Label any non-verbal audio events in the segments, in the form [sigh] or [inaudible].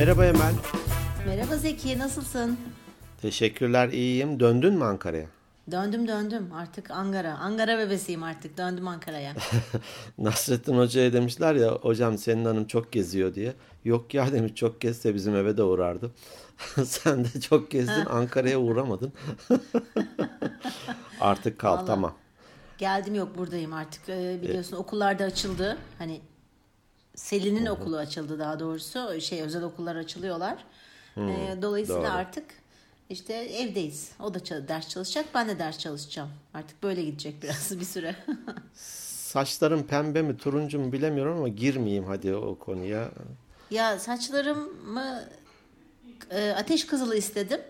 Merhaba Emel. Merhaba Zeki, nasılsın? Teşekkürler, iyiyim. Döndün mü Ankara'ya? Döndüm döndüm artık Ankara. Ankara bebesiyim artık döndüm Ankara'ya. [laughs] Nasrettin Hoca'ya demişler ya hocam senin hanım çok geziyor diye. Yok ya demiş çok gezse bizim eve de uğrardı. [laughs] Sen de çok gezdin Ankara'ya uğramadın. [laughs] Artık kal Vallahi. tamam. Geldim yok buradayım artık Ee, biliyorsun okullar da açıldı. Hani Selin'in okulu açıldı daha doğrusu. Şey özel okullar açılıyorlar. Ee, dolayısıyla doğru. artık işte evdeyiz. O da ders çalışacak ben de ders çalışacağım. Artık böyle gidecek biraz [laughs] bir süre. Saçların pembe mi turuncu mu bilemiyorum ama girmeyeyim hadi o konuya. ya saçlarımı e, ateş kızılı istedim.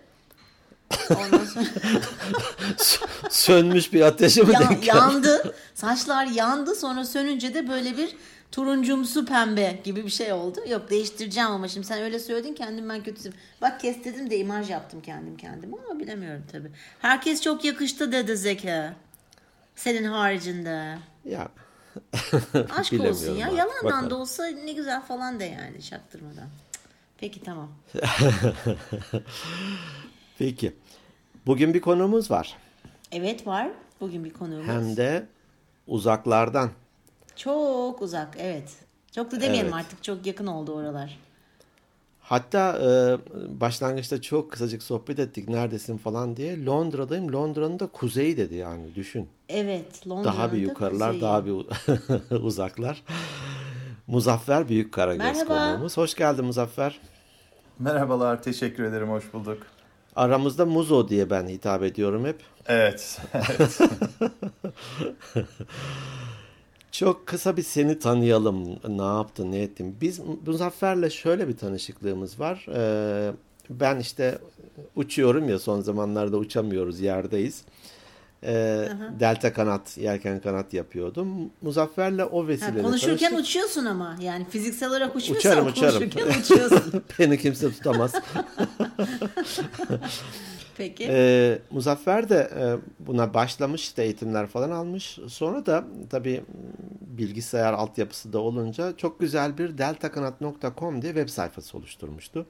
Ondan sonra [laughs] Sönmüş bir ateşe mi Ya- denk yandı. Saçlar yandı. Sonra sönünce de böyle bir turuncumsu pembe gibi bir şey oldu. Yok değiştireceğim ama şimdi sen öyle söyledin kendim ben kötüsüm. Bak kes dedim de imaj yaptım kendim kendime ama bilemiyorum tabii. Herkes çok yakıştı dedi Zeki. Senin haricinde. Ya [laughs] Aşk olsun ya. artık. Yalandan Bakalım. da olsa ne güzel falan de yani çaktırmadan. Cık. Peki tamam. [laughs] peki. Bugün bir konuğumuz var. Evet var. Bugün bir konuğumuz. Hem de uzaklardan. Çok uzak evet. Çok da demeyelim Evet. artık çok yakın oldu oralar. Hatta e, başlangıçta çok kısacık sohbet ettik neredesin falan diye. Londra'dayım. Londra'nın da kuzeyi dedi yani düşün. Evet, Londra'nın Daha bir yukarılar, kuzeyi. daha bir [laughs] uzaklar. Muzaffer Büyük Karagöz Merhaba. konuğumuz. Hoş geldin Muzaffer. Merhabalar, teşekkür ederim, hoş bulduk. Aramızda Muzo diye ben hitap ediyorum hep. Evet, [laughs] evet. [laughs] Çok kısa bir seni tanıyalım. Ne yaptın, ne ettin? Biz Muzaffer'le şöyle bir tanışıklığımız var. Ee, ben işte uçuyorum ya son zamanlarda uçamıyoruz, yerdeyiz. Ee, delta kanat, yelken kanat yapıyordum. Muzaffer'le o Ha, vesileyle konuşurken tanıştık. uçuyorsun ama yani fiziksel olarak uçmuyorsan Uçarım, uçarım. konuşurken uçuyorsun. [laughs] Beni kimse tutamaz. [laughs] Peki. Ee, Muzaffer de e, buna başlamış işte eğitimler falan almış. Sonra da tabii bilgisayar altyapısı da olunca çok güzel bir deltakanat.com diye web sayfası oluşturmuştu.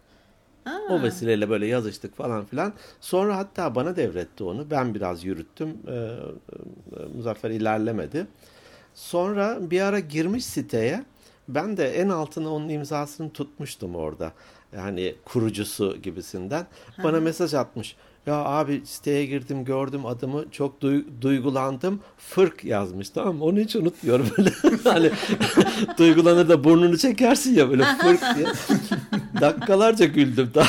O vesileyle böyle yazıştık falan filan. Sonra hatta bana devretti onu. Ben biraz yürüttüm. Ee, e, Muzaffer ilerlemedi. Sonra bir ara girmiş siteye. Ben de en altına onun imzasını tutmuştum orada. Yani kurucusu gibisinden. Bana mesaj atmış. Ya abi siteye girdim gördüm adımı çok duy- duygulandım. Fırk yazmış tamam mı? Onu hiç unutmuyorum. [laughs] Böyle hani [laughs] duygulanır da burnunu çekersin ya böyle [laughs] fırk diye. Dakikalarca güldüm. Çok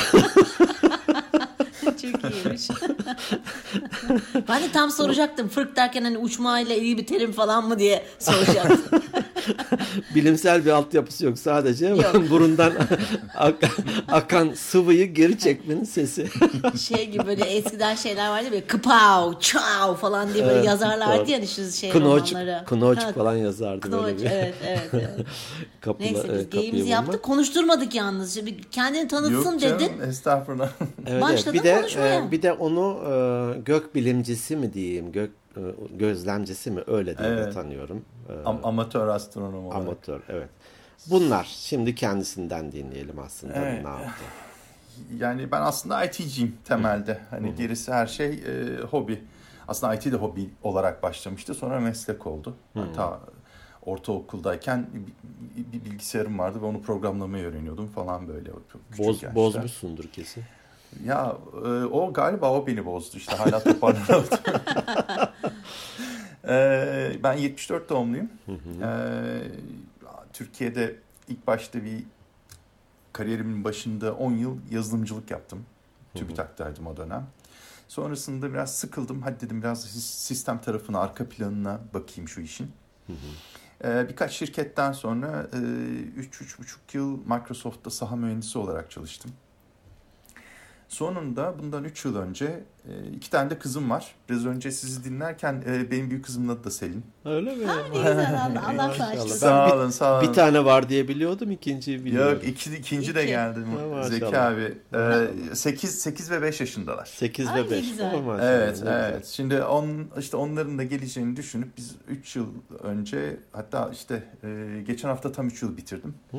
iyiymiş. [laughs] ben de tam soracaktım. Fırk derken hani uçmayla iyi bir terim falan mı diye soracaktım. [laughs] Bilimsel bir altyapısı yok. Sadece Yok. [laughs] burundan ak- akan sıvıyı geri çekmenin sesi. şey gibi böyle eskiden şeyler vardı ya böyle kıpav, çav falan diye böyle Evet, yazarlardı doğru. ya şu şey Knoç, romanları. knoç falan yazardı Knoç, böyle bir. evet evet. evet. Kapıla, Neyse biz geyimizi yaptık. Konuşturmadık yalnız. Şimdi kendini tanıtsın Yok canım, dedin. estağfurullah. Evet, evet. Başladın bir de konuşmaya. e, bir de onu e, gök bilimcisi mi diyeyim, gök e, gözlemcisi mi öyle diye Evet. tanıyorum. E, Am- amatör astronom olarak. amatör, evet. Bunlar şimdi kendisinden dinleyelim aslında Evet. ne yaptı. Yani ben aslında IT'ciyim temelde. Hani gerisi her şey e, hobi. Aslında IT de hobi olarak başlamıştı. Sonra meslek oldu. Hatta ortaokuldayken bir, bir bilgisayarım vardı ve onu programlamayı öğreniyordum falan böyle. Boz, yaşta. bozmuşsundur kesin. Ya e, o galiba o beni bozdu işte hala toparlanamadım. [laughs] E, ben 74 doğumluyum. E, Türkiye'de ilk başta bir kariyerimin başında 10 yıl yazılımcılık yaptım. TÜBİTAK'taydım o dönem. Sonrasında biraz sıkıldım. Hadi dedim biraz sistem tarafına, arka planına bakayım şu işin. Ee, birkaç şirketten sonra 3-3,5 yıl Microsoft'ta saha mühendisi olarak çalıştım. Sonunda bundan 3 yıl önce e, iki tane de kızım var. Biraz önce sizi dinlerken e, benim büyük kızımın adı da Selin. Öyle mi? Ne güzel Allah, Allah bağışlasın. Sağ olun sağ olun. Bir tane var diye biliyordum, ikinciyi bilmiyorum. Yok iki, ikinci de İki. geldi Ha. Zeki abi. Ee, 8, 8 ve 5 yaşındalar. 8 Ay, ve ne 5. güzel. Oh, maşallah, Evet, güzel. evet. Şimdi on, işte onların da geleceğini düşünüp biz 3 yıl önce hatta işte e, geçen hafta tam 3 yıl bitirdim. Hı.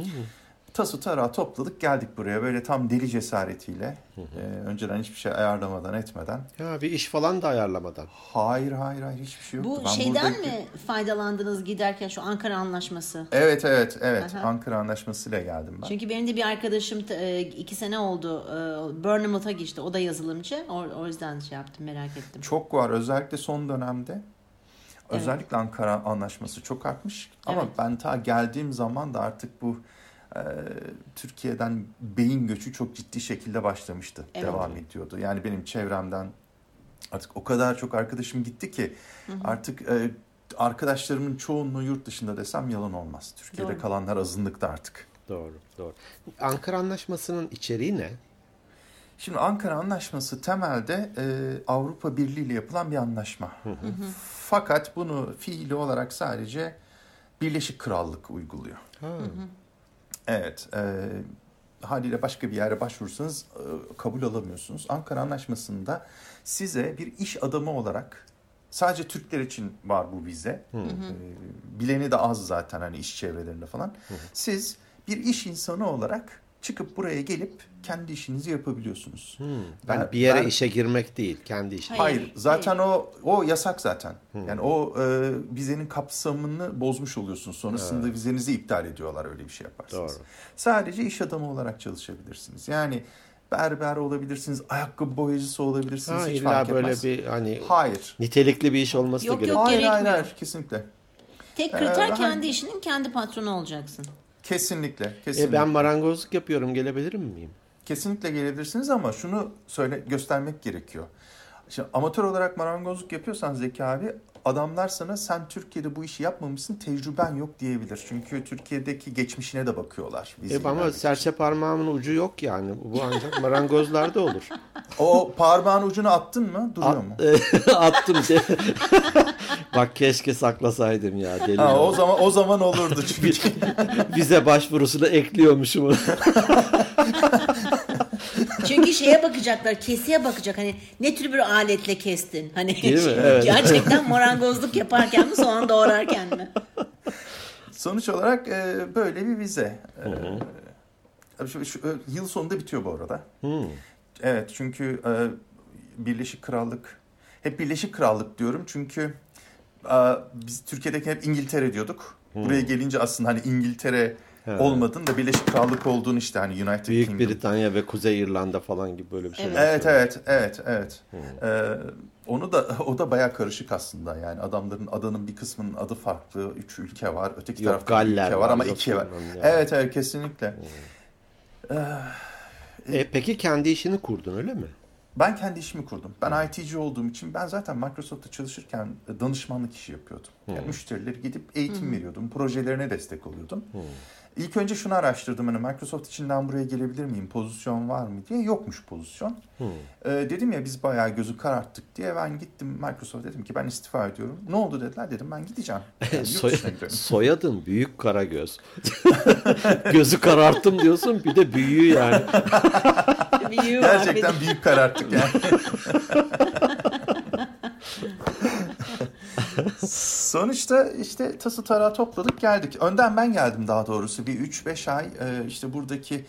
Tası tarağı topladık geldik buraya böyle tam deli cesaretiyle. Ee, önceden hiçbir şey ayarlamadan etmeden. Ya bir iş falan da ayarlamadan. Hayır hayır hayır hiçbir şey yoktu. Bu Ben şeyden buradaki- mi faydalandınız giderken şu Ankara Anlaşması? Evet evet evet Aha. Ankara Anlaşması'yla geldim ben. Çünkü benim de bir arkadaşım e, iki sene oldu e, Bournemouth'a geçti. O da yazılımcı. O, o yüzden şey yaptım merak ettim. Çok var özellikle son dönemde. Özellikle Ankara Anlaşması çok artmış. Ama Evet. ben ta geldiğim zaman da artık bu e, Türkiye'den beyin göçü çok ciddi şekilde başlamıştı. Evet. Devam ediyordu. Yani benim çevremden artık o kadar çok arkadaşım gitti ki artık e, arkadaşlarımın çoğunluğu yurt dışında desem yalan olmaz. Türkiye'de Doğru. kalanlar azınlıkta artık. Doğru, doğru. Ankara Anlaşması'nın içeriği ne? Şimdi Ankara Anlaşması temelde e, Avrupa Birliği ile yapılan bir anlaşma. Fakat bunu fiili olarak sadece Birleşik Krallık uyguluyor. Ha. Evet, e, haliyle başka bir yere başvursanız e, kabul alamıyorsunuz. Ankara Anlaşması'nda size bir iş adamı olarak sadece Türkler için var bu vize. E, bileni de az zaten hani iş çevrelerinde falan. Siz bir iş insanı olarak çıkıp buraya gelip kendi işinizi yapabiliyorsunuz. Hmm. Ben- Yani bir yere ben- işe girmek değil, kendi işe. Hayır, Hayır, zaten o o yasak zaten. Yani o e, vizenin kapsamını bozmuş oluyorsunuz. Sonrasında vizenizi iptal ediyorlar öyle bir şey yaparsanız. Doğru. Sadece iş adamı olarak çalışabilirsiniz. Yani berber olabilirsiniz, ayakkabı boyacısı olabilirsiniz. Ha, hiç illa fark böyle etmez. bir hani Hayır. nitelikli bir iş olması Yok, da yok, gerekiyor. Hayır, hayır, gerekmiyor. hayır, kesinlikle. Tek kriter Ee, kendi işinin kendi patronu olacaksın. Kesinlikle, kesinlikle. E ben marangozluk yapıyorum, gelebilir miyim? Kesinlikle gelebilirsiniz ama şunu söyle göstermek gerekiyor. Şimdi amatör olarak marangozluk yapıyorsan Zeki abi adamlar sana sen Türkiye'de bu işi yapmamışsın tecrüben yok diyebilir. Çünkü Türkiye'deki geçmişine de bakıyorlar. E ama serçe parmağımın ucu yok yani. Bu ancak marangozlarda olur. [laughs] O parmağın ucunu attın mı duruyor mu? [laughs] Attım. [laughs] Bak keşke saklasaydım ya deli. Ha, ya. o zaman o zaman olurdu [laughs] çünkü. Vize başvurusuna ekliyormuşum. Çünkü şeye bakacaklar, kesiye bakacak. Hani ne tür bir aletle kestin? Hani Değil mi? Evet. gerçekten marangozluk yaparken mi, soğan doğrarken mi? Sonuç olarak e, böyle bir vize. E, şu, şu, e, yıl sonunda bitiyor bu arada. Hmm. Evet çünkü e, Birleşik Krallık hep Birleşik Krallık diyorum çünkü e, biz Türkiye'deki hep İngiltere diyorduk. Buraya gelince aslında hani İngiltere Evet. olmadın da Birleşik Krallık olduğunu işte hani United Büyük Kingdom. Britanya ve Kuzey İrlanda falan gibi böyle bir şey. Evet evet evet evet. Ee, onu da [laughs] o da baya karışık aslında yani adamların adanın bir kısmının adı farklı. Üç ülke var. Öteki Yok, tarafta Galler ülke var, var, ama iki var. ne. Evet evet kesinlikle. E, peki kendi işini kurdun öyle mi? Ben kendi işimi kurdum. Ben IT'ci olduğum için ben zaten Microsoft'ta çalışırken danışmanlık işi yapıyordum. Yani müşterilere gidip eğitim veriyordum. Projelerine destek oluyordum. İlk önce şunu araştırdım. Hani Microsoft içinden buraya gelebilir miyim? Pozisyon var mı diye. Yokmuş pozisyon. Ee, dedim ya biz bayağı gözü kararttık diye. Ben gittim Microsoft dedim ki ben istifa ediyorum. Ne oldu dediler. Dedim ben gideceğim. [laughs] Yani Soy- soyadın Büyük Karagöz. [laughs] Gözü kararttım diyorsun bir de büyüğü yani. [laughs] Gerçekten büyük kararttık yani. [laughs] Sonuçta işte tası tarağı topladık geldik. Önden ben geldim daha doğrusu. Bir 3-5 ay e, işte buradaki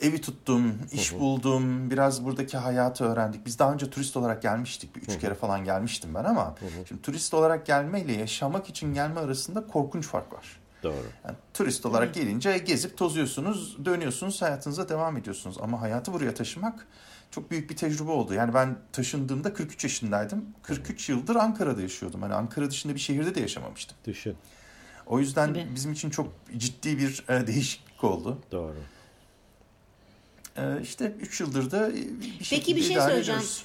evi tuttum, iş buldum. Biraz buradaki hayatı öğrendik. Biz daha önce turist olarak gelmiştik. Bir üç kere falan gelmiştim ben ama şimdi turist olarak gelmeyle yaşamak için gelme arasında korkunç fark var. Doğru. Yani turist olarak gelince gezip tozuyorsunuz, dönüyorsunuz, hayatınıza devam ediyorsunuz. Ama hayatı buraya taşımak çok büyük bir tecrübe oldu. Yani ben taşındığımda 43 yaşındaydım. 43 yıldır Ankara'da yaşıyordum. Hani Ankara dışında bir şehirde de yaşamamıştım. Düşün. O yüzden Tabii. bizim için çok ciddi bir e, değişiklik oldu. Doğru. E, işte 3 yıldır da bir şekilde bir şey söyleyeceğim. ediyoruz.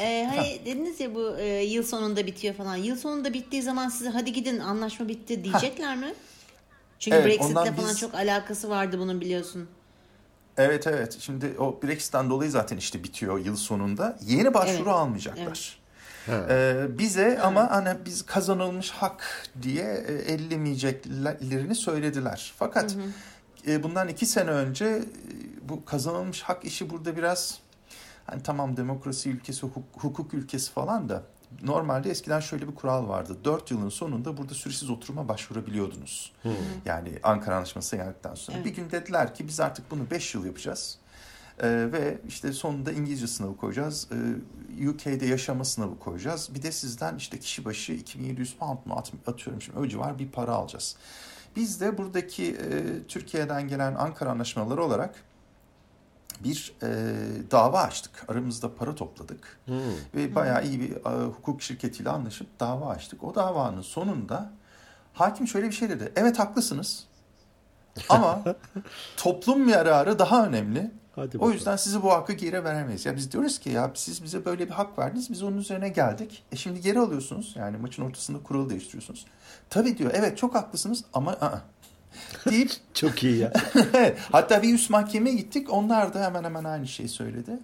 Ee, hani dediniz ya bu e, yıl sonunda bitiyor falan. Yıl sonunda bittiği zaman size hadi gidin anlaşma bitti diyecekler mi? Çünkü Evet, Brexit'le falan biz- çok alakası vardı bunun biliyorsun. Evet evet. Şimdi o Brexit'ten dolayı zaten işte bitiyor yıl sonunda. Yeni başvuru Evet, almayacaklar. Ha. Ee, bize ama hani biz kazanılmış hak diye e, ellemeyeceklerini söylediler. Fakat e, bundan iki sene önce e, bu kazanılmış hak işi burada biraz hani tamam demokrasi ülkesi, hukuk, hukuk ülkesi falan da normalde eskiden şöyle bir kural vardı. 4 yılın sonunda burada süresiz oturuma başvurabiliyordunuz. Yani Ankara Anlaşması geldikten sonra. Evet. Bir gün dediler ki biz artık bunu 5 yıl yapacağız. Ee, ve işte sonunda İngilizce sınavı koyacağız. Ee, UK'de yaşama sınavı koyacağız. Bir de sizden işte kişi başı 2700 pound mu at- atıyorum şimdi o civar bir para alacağız. Biz de buradaki e, Türkiye'den gelen Ankara anlaşmaları olarak bir e, dava açtık. Aramızda para topladık. Hmm. Ve bayağı iyi bir e, hukuk şirketiyle anlaşıp dava açtık. O davanın sonunda hakim şöyle bir şey dedi. Evet haklısınız. [laughs] Ama toplum yararı daha önemli. Hadi O yüzden size bu hakkı geri veremeyiz. Ya biz diyoruz ki ya siz bize böyle bir hak verdiniz. Biz onun üzerine geldik. E şimdi geri alıyorsunuz. Yani maçın ortasında kuralı değiştiriyorsunuz. Tabii diyor. Evet çok haklısınız ama ı-ı. [laughs] deyip [laughs] Çok iyi ya. Evet, [laughs] Hatta bir üst mahkemeye gittik. Onlar da hemen hemen aynı şeyi söyledi.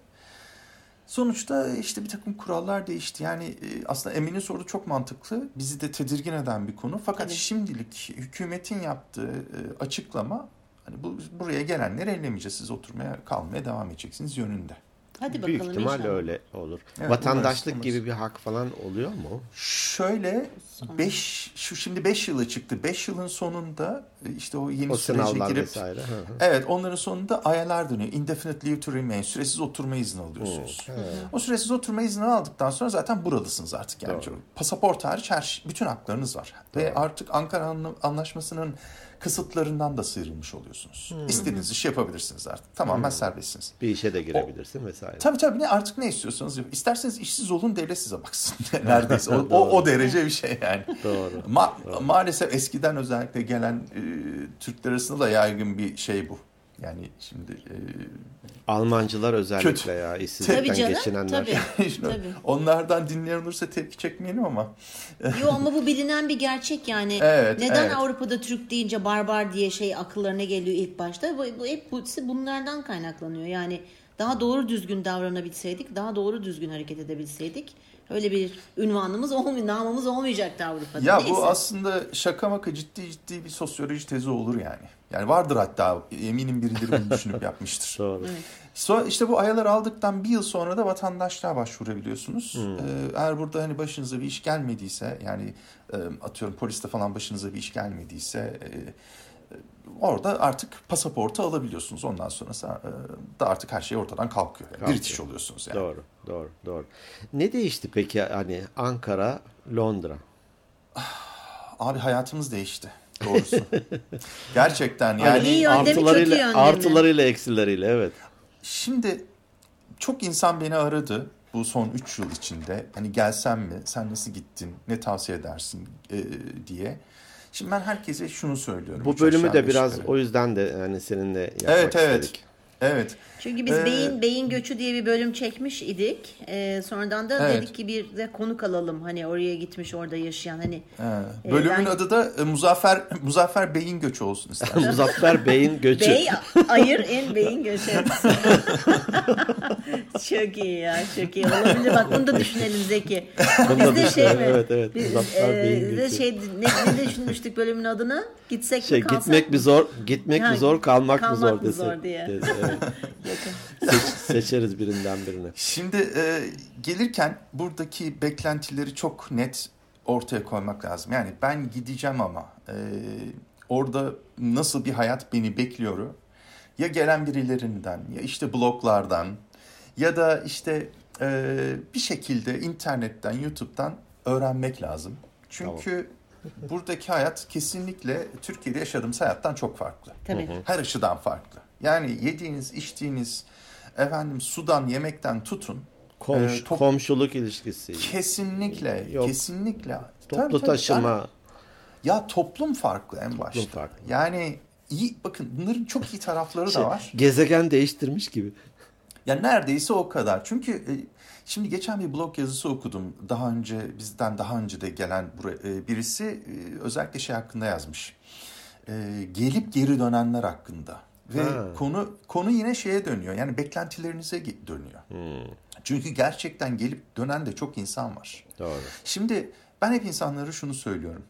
Sonuçta işte bir takım kurallar değişti. Yani e, aslında Emin'in soru çok mantıklı. Bizi de tedirgin eden bir konu. Fakat Tabii. şimdilik hükümetin yaptığı e, açıklama hani bu buraya gelenleri ellemeyeceğiz. Siz oturmaya kalmaya devam edeceksiniz yönünde. Hadi Büyük bakalım ihtimalle inşallah. öyle olur. Evet, Vatandaşlık umarız, gibi bir hak falan oluyor mu? Şöyle 5 şu şimdi 5 yıla çıktı. 5 yılın sonunda e, işte o yeni O sürece girip vesaire. Evet onların sonunda ayarlar dönüyor. Indefinite leave to remain. Süresiz oturma izni alıyorsunuz. Hı. O süresiz oturma izni aldıktan sonra zaten buradasınız artık. Yani Doğru. pasaport hariç her şey- bütün haklarınız var. Ve artık Ankara Anla- Anlaşması'nın kısıtlarından da sıyrılmış oluyorsunuz. İstediğiniz işi yapabilirsiniz artık. Tamamen serbestsiniz. Bir işe de girebilirsin vesaire. Tabii tabii ne artık ne istiyorsanız yapın. İsterseniz işsiz olun devlet size baksın. [laughs] [laughs] Neredeyse o, o, o derece bir şey yani. Doğru. Ma- maalesef eskiden özellikle gelen e, Türkler arasında da yaygın bir şey bu. Yani şimdi e, Almancılar özellikle Kötü. ya işsizlikten Tabii canım. geçinenler. [laughs] Tabii. Şimdi Tabii. onlardan dinleyen olursa tepki çekmeyelim ama. Yo ama bu bilinen bir gerçek yani. [laughs] Evet, Neden evet. Avrupa'da Türk deyince barbar diye şey akıllarına geliyor ilk başta? Bu, bu hep bu, bunlardan kaynaklanıyor. Yani daha doğru düzgün davranabilseydik, daha doğru düzgün hareket edebilseydik öyle bir ünvanımız olmuyor, namımız olmayacaktı Avrupa'da. Ya Neyse. bu aslında şaka maka ciddi ciddi bir sosyoloji tezi olur yani. Yani vardır hatta eminim birileri bunu düşünüp yapmıştır. [laughs] Doğru. Evet. Sonra işte bu ayaları aldıktan bir yıl sonra da vatandaşlığa başvurabiliyorsunuz. Ee, eğer burada hani başınıza bir iş gelmediyse yani e, atıyorum poliste falan başınıza bir iş gelmediyse e, orada artık pasaportu alabiliyorsunuz. Ondan sonra da artık her şey ortadan kalkıyor. Yani. British oluyorsunuz yani. Doğru, doğru, doğru. Ne değişti peki hani Ankara, Londra? [sighs] Abi hayatımız değişti doğrusu. [laughs] Gerçekten yani iyi yönde mi, kötü artılarıyla, artılarıyla eksileriyle evet. Şimdi çok insan beni aradı bu son 3 yıl içinde. Hani gelsem mi, sen nasıl gittin, ne tavsiye edersin e, diye. Şimdi ben herkese şunu söylüyorum. Bu bölümü de biraz yukarı. o yüzden de yani seninle yapmak Evet, evet. istedik. Evet. Çünkü biz Ee, beyin beyin göçü diye bir bölüm çekmiş idik. Ee, sonradan da Evet. dedik ki bir de konuk alalım. Hani oraya gitmiş, orada yaşayan hani He. Ee, Bölümün ben- adı da e, Muzaffer Muzaffer Bey'in göçü olsun istedim. [laughs] Muzaffer Bey'in göçü. Bey ayır en beyin göçü. [laughs] çok iyi ya çok iyi. Olabilir bak bunu da düşünelim Zeki. Bunu da Biz de şey mi? evet, evet. Biz, Muzaffer e, Bey'in biz de göçü. şey ne, ne düşünmüştük bölümün adını? Gitsek Şey mi kalsak gitmek mı? mi zor, gitmek Ha, mi zor, kalmak, mı kalmak zor mı dese. zor diye. Yakın. Seç- seçeriz birinden birini. Şimdi e, gelirken buradaki beklentileri çok net ortaya koymak lazım. Yani ben gideceğim ama e, orada nasıl bir hayat beni bekliyor? Ya gelen birilerinden ya işte bloglardan ya da işte e, bir şekilde internetten, YouTube'dan öğrenmek lazım. Çünkü buradaki hayat kesinlikle Türkiye'de yaşadığımız hayattan çok farklı. Tabii. Her açıdan farklı. Yani yediğiniz, içtiğiniz, efendim sudan, yemekten tutun. Komş, Ee, top- komşuluk ilişkisi, Kesinlikle, Yok. kesinlikle. toplu Tabii, tabii. taşıma. Ya toplum farklı en başta. farklı. Yani iyi, bakın bunların çok iyi tarafları Şey, da var. gezegen değiştirmiş gibi. Ya neredeyse o kadar. Çünkü e, şimdi geçen bir blog yazısı okudum. Daha önce bizden daha önce de gelen e, birisi e, özellikle şey hakkında yazmış. E, gelip geri dönenler hakkında. Ve Ha. konu konu yine şeye dönüyor. Yani beklentilerinize dönüyor. Hmm, Çünkü gerçekten gelip dönen de çok insan var. doğru. Şimdi ben hep insanlara şunu söylüyorum.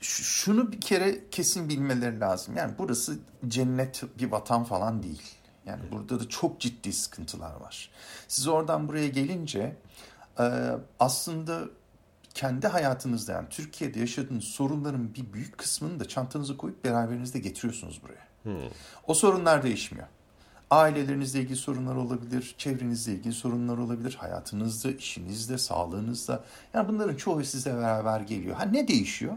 Ş- Şunu bir kere kesin bilmeleri lazım. Yani burası cennet bir vatan falan değil. Yani burada da çok ciddi sıkıntılar var. Siz oradan buraya gelince e, aslında kendi hayatınızda yani Türkiye'de yaşadığınız sorunların bir büyük kısmını da çantanıza koyup beraberinizde getiriyorsunuz buraya. O sorunlar değişmiyor. Ailelerinizle ilgili sorunlar olabilir, çevrenizle ilgili sorunlar olabilir, hayatınızda, işinizde, sağlığınızda. Yani bunların çoğu size beraber geliyor. Ha ne değişiyor?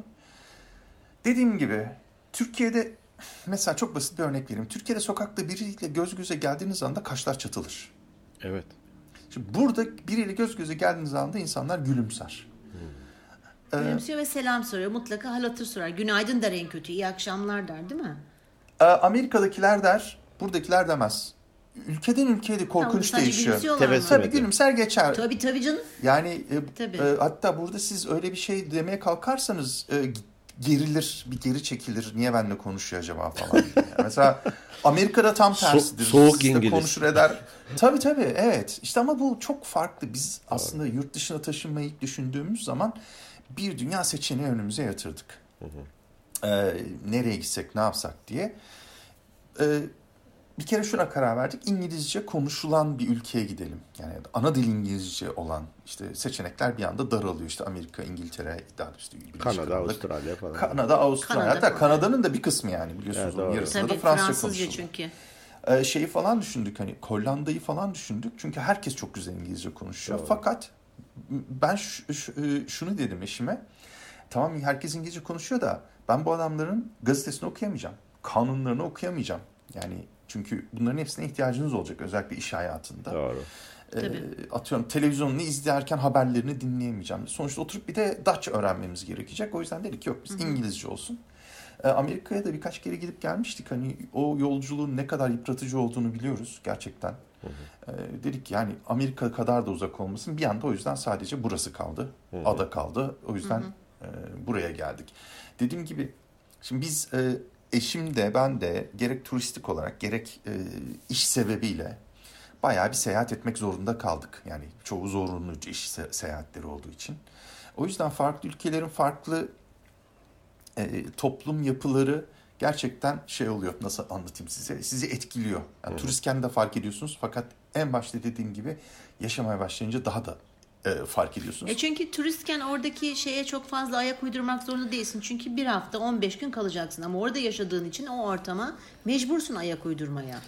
Dediğim gibi Türkiye'de mesela çok basit bir örnek vereyim. Türkiye'de sokakta biriyle göz göze geldiğiniz anda kaşlar çatılır. Evet. Şimdi burada biriyle göz göze geldiğiniz anda insanlar gülümser. Ee, Gülümsüyor ve selam soruyor. Mutlaka hal hatır sorar. Günaydın der en kötü. İyi akşamlar der değil mi? E, Amerika'dakiler der, buradakiler demez. Ülkeden ülkeye de Tamam, korkunç sadece değişiyor. Tabii Evet. gülümser geçer. Tabii tabii canım. Yani e, Tabii. e, hatta burada siz öyle bir şey demeye kalkarsanız e, gerilir, bir geri çekilir. Niye benimle konuşuyor acaba falan diye. Mesela Amerika'da tam So- tersidir. soğuk Sizle İngiliz. konuşur eder. Tabii tabii evet. İşte ama bu çok farklı. Biz aslında yurt dışına taşınmayı ilk düşündüğümüz zaman bir dünya seçeneği önümüze yatırdık. Ee, nereye gitsek ne yapsak diye. Ee, bir kere şuna karar verdik. İngilizce konuşulan bir ülkeye gidelim. Yani ana dil İngilizce olan işte seçenekler bir anda daralıyor. İşte Amerika, İngiltere, daha işte Kanada. Avustralya falan. Kanada, Avustralya. Kanada Hatta. Kanada'nın da bir kısmı yani biliyorsunuz. Evet, yarısında Tabii da Fransızca Fransızca konuşuluyor. çünkü. Ee, şeyi falan düşündük hani Hollanda'yı falan düşündük. Çünkü herkes çok güzel İngilizce konuşuyor. Doğru. Fakat ben e, şunu dedim eşime. Tamam herkes İngilizce konuşuyor da ben bu adamların gazetesini okuyamayacağım. Kanunlarını okuyamayacağım. Yani çünkü bunların hepsine ihtiyacınız olacak özellikle iş hayatında. Doğru. Ee, Tabii. atıyorum televizyonunu izlerken haberlerini dinleyemeyeceğim. Sonuçta oturup bir de Dutch öğrenmemiz gerekecek. O yüzden dedik yok biz İngilizce olsun. Ee, Amerika'ya da birkaç kere gidip gelmiştik. Hani o yolculuğun ne kadar yıpratıcı olduğunu biliyoruz gerçekten. Ee, dedik yani Amerika kadar da uzak olmasın. Bir anda o yüzden sadece burası kaldı. Ada kaldı. O yüzden e, buraya geldik. Dediğim gibi şimdi biz e, eşim de ben de gerek turistik olarak gerek e, iş sebebiyle bayağı bir seyahat etmek zorunda kaldık. Yani çoğu zorunlu iş se- seyahatleri olduğu için. O yüzden farklı ülkelerin farklı e, toplum yapıları gerçekten şey oluyor. Nasıl anlatayım size? Sizi etkiliyor. Yani turistken de fark ediyorsunuz fakat en başta dediğim gibi yaşamaya başlayınca daha da e, fark ediyorsunuz. E çünkü turistken oradaki şeye çok fazla ayak uydurmak zorunda değilsin. Çünkü bir hafta 15 gün kalacaksın ama orada yaşadığın için o ortama mecbursun ayak uydurmaya.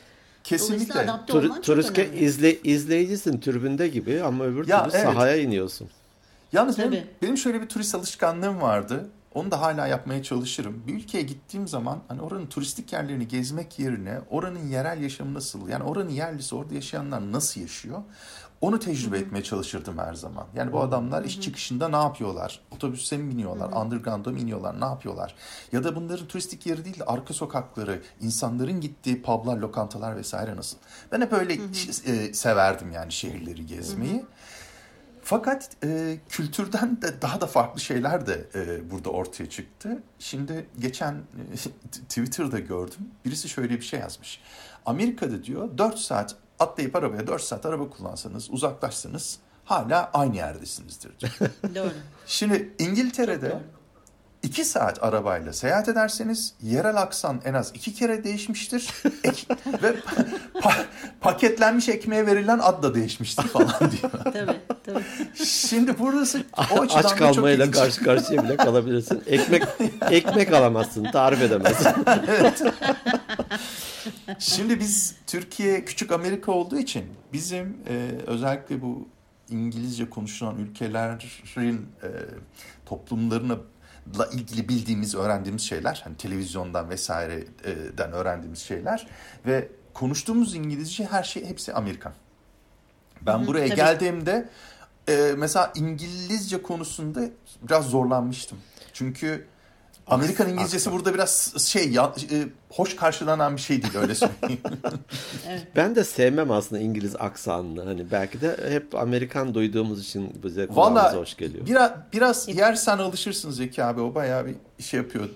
Kesinlikle. Tur, olman çok turistke önemli. izle, izleyicisin türbünde gibi ama öbür Ya, türlü evet. sahaya iniyorsun. Yalnız benim, benim şöyle bir turist alışkanlığım vardı. Onu da hala yapmaya çalışırım. Bir ülkeye gittiğim zaman hani oranın turistik yerlerini gezmek yerine oranın yerel yaşamı nasıl? Yani oranın yerlisi orada yaşayanlar nasıl yaşıyor? Onu tecrübe etmeye çalışırdım her zaman. Yani bu adamlar iş çıkışında ne yapıyorlar? Otobüse mi biniyorlar? Underground'a mı iniyorlar? Ne yapıyorlar? Ya da bunların turistik yeri değil de arka sokakları, insanların gittiği publar, lokantalar vesaire nasıl? Ben hep öyle e, severdim yani şehirleri gezmeyi. Fakat e, kültürden de daha da farklı şeyler de e, burada ortaya çıktı. Şimdi geçen e, [laughs] Twitter'da gördüm. Birisi şöyle bir şey yazmış. Amerika'da diyor 4 saat atlayıp arabaya 4 saat araba kullansanız uzaklaşsanız hala aynı yerdesinizdir. [laughs] Doğru. Şimdi İngiltere'de Çok doğru. 2 saat arabayla seyahat ederseniz yerel aksan en az 2 kere değişmiştir. [laughs] Ek- ve pa- paketlenmiş ekmeğe verilen ad da değişmiştir falan diyor. [laughs] Tabii tabii. Şimdi burası o açıdan Aç çok kalmayla ilginç. karşı karşıya bile kalabilirsin. Ekmek ekmek alamazsın, tarif edemezsin. [laughs] Şimdi biz Türkiye küçük Amerika olduğu için bizim e, özellikle bu İngilizce konuşulan ülkelerin e, toplumlarına la ilgili bildiğimiz, öğrendiğimiz şeyler, hani televizyondan vesaireden öğrendiğimiz şeyler ve konuştuğumuz İngilizce her şey hepsi Amerikan. Ben buraya tabii. geldiğimde e, mesela İngilizce konusunda biraz zorlanmıştım. Çünkü Amerikan İngilizcesi burada biraz şey ya, e, hoş karşılanan bir şey değil öyle söyleyeyim. [laughs] Ben de sevmem aslında İngiliz aksanını. Hani belki de hep Amerikan duyduğumuz için bize kulağımıza hoş geliyor. biraz biraz yersen alırsın Zeki abi o bayağı bir şey yapıyor.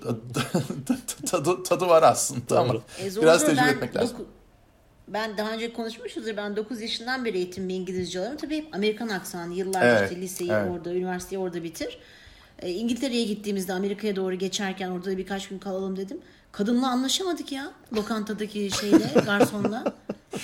tadı, tadı var aslında ama Doğru. E, zor biraz tecrübe ben etmek lazım. doku- Ben daha önce konuşmuşuzdur. Ben 9 yaşından beri eğitimli İngilizce alıyorum. Tabii hep Amerikan aksanı. Yıllarca Evet, işte liseyi evet. orada, üniversiteyi orada bitir. E, İngiltere'ye gittiğimizde Amerika'ya doğru geçerken orada da birkaç gün kalalım dedim. Kadınla anlaşamadık ya lokantadaki şeyle, garsonla.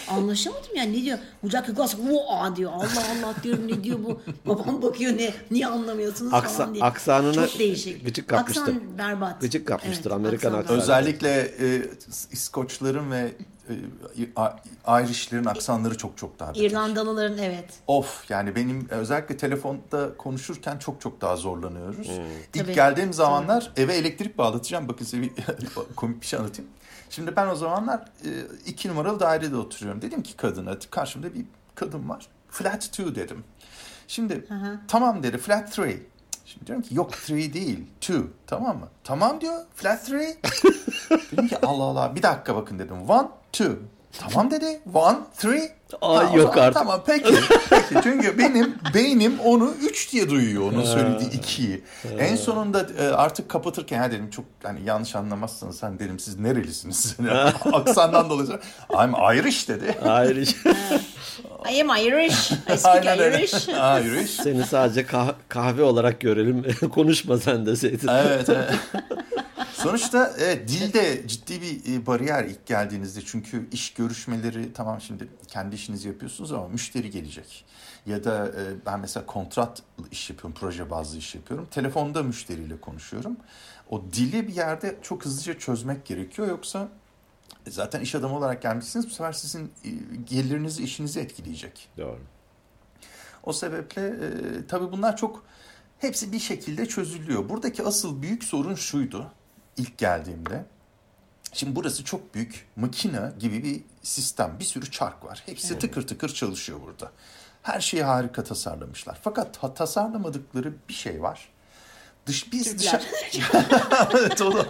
Anlaşamadım yani ne diyor? Bucak Yukas aa diyor. Allah Allah diyorum ne diyor bu? Babam bakıyor ne niye anlamıyorsunuz Aksa- falan diye. aksanına Çok değişik. gıcık kapmıştır. Aksan berbat. Gıcık kapmıştır, Evet, Amerikan aksan aksanı. Özellikle e, İskoçların ve e, Irish'lerin aksanları çok çok daha beter. İrlandalıların evet. Of yani benim özellikle telefonda konuşurken çok çok daha zorlanıyoruz. İlk Tabii. geldiğim zamanlar eve elektrik bağlatacağım. Bakın size bir [laughs] komik bir şey anlatayım. Şimdi ben o zamanlar e, iki numaralı dairede oturuyorum. Dedim ki kadına karşımda bir kadın var. Flat 2 dedim. Şimdi hı hı. tamam dedi flat 3. Şimdi diyorum ki yok 3 değil 2 tamam mı? Tamam diyor flat 3. [laughs] dedim ki Allah Allah bir dakika bakın dedim 1 2. Tamam dedi 1 3 Aa, tamam, yok artık. Tamam peki. peki. Çünkü benim beynim onu 3 diye duyuyor. Onun söylediği 2'yi. en sonunda e, artık kapatırken ya dedim çok hani yanlış anlamazsınız. Sen dedim siz nerelisiniz? [laughs] Aksandan dolayı. I'm Irish dedi. Irish. I am Irish. I speak Aynen Irish. Irish. Seni sadece kah- kahve olarak görelim. [laughs] Konuşma sen deseydin. evet. evet. [laughs] Sonuçta evet, dilde ciddi bir e, bariyer ilk geldiğinizde çünkü iş görüşmeleri tamam şimdi kendi işinizi yapıyorsunuz ama müşteri gelecek. Ya da e, ben mesela kontrat iş yapıyorum, proje bazlı iş yapıyorum. Telefonda müşteriyle konuşuyorum. O dili bir yerde çok hızlıca çözmek gerekiyor yoksa e, zaten iş adamı olarak gelmişsiniz bu sefer sizin gelirinizi, işinizi etkileyecek. Doğru. O sebeple e, tabii bunlar çok hepsi bir şekilde çözülüyor. Buradaki asıl büyük sorun şuydu ilk geldiğimde. Şimdi burası çok büyük makine gibi bir sistem. Bir sürü çark var. Hepsi tıkır tıkır çalışıyor burada. Her şeyi harika tasarlamışlar. Fakat ta- tasarlamadıkları bir şey var. Dış biz Türkler. dışa- [laughs] evet onu.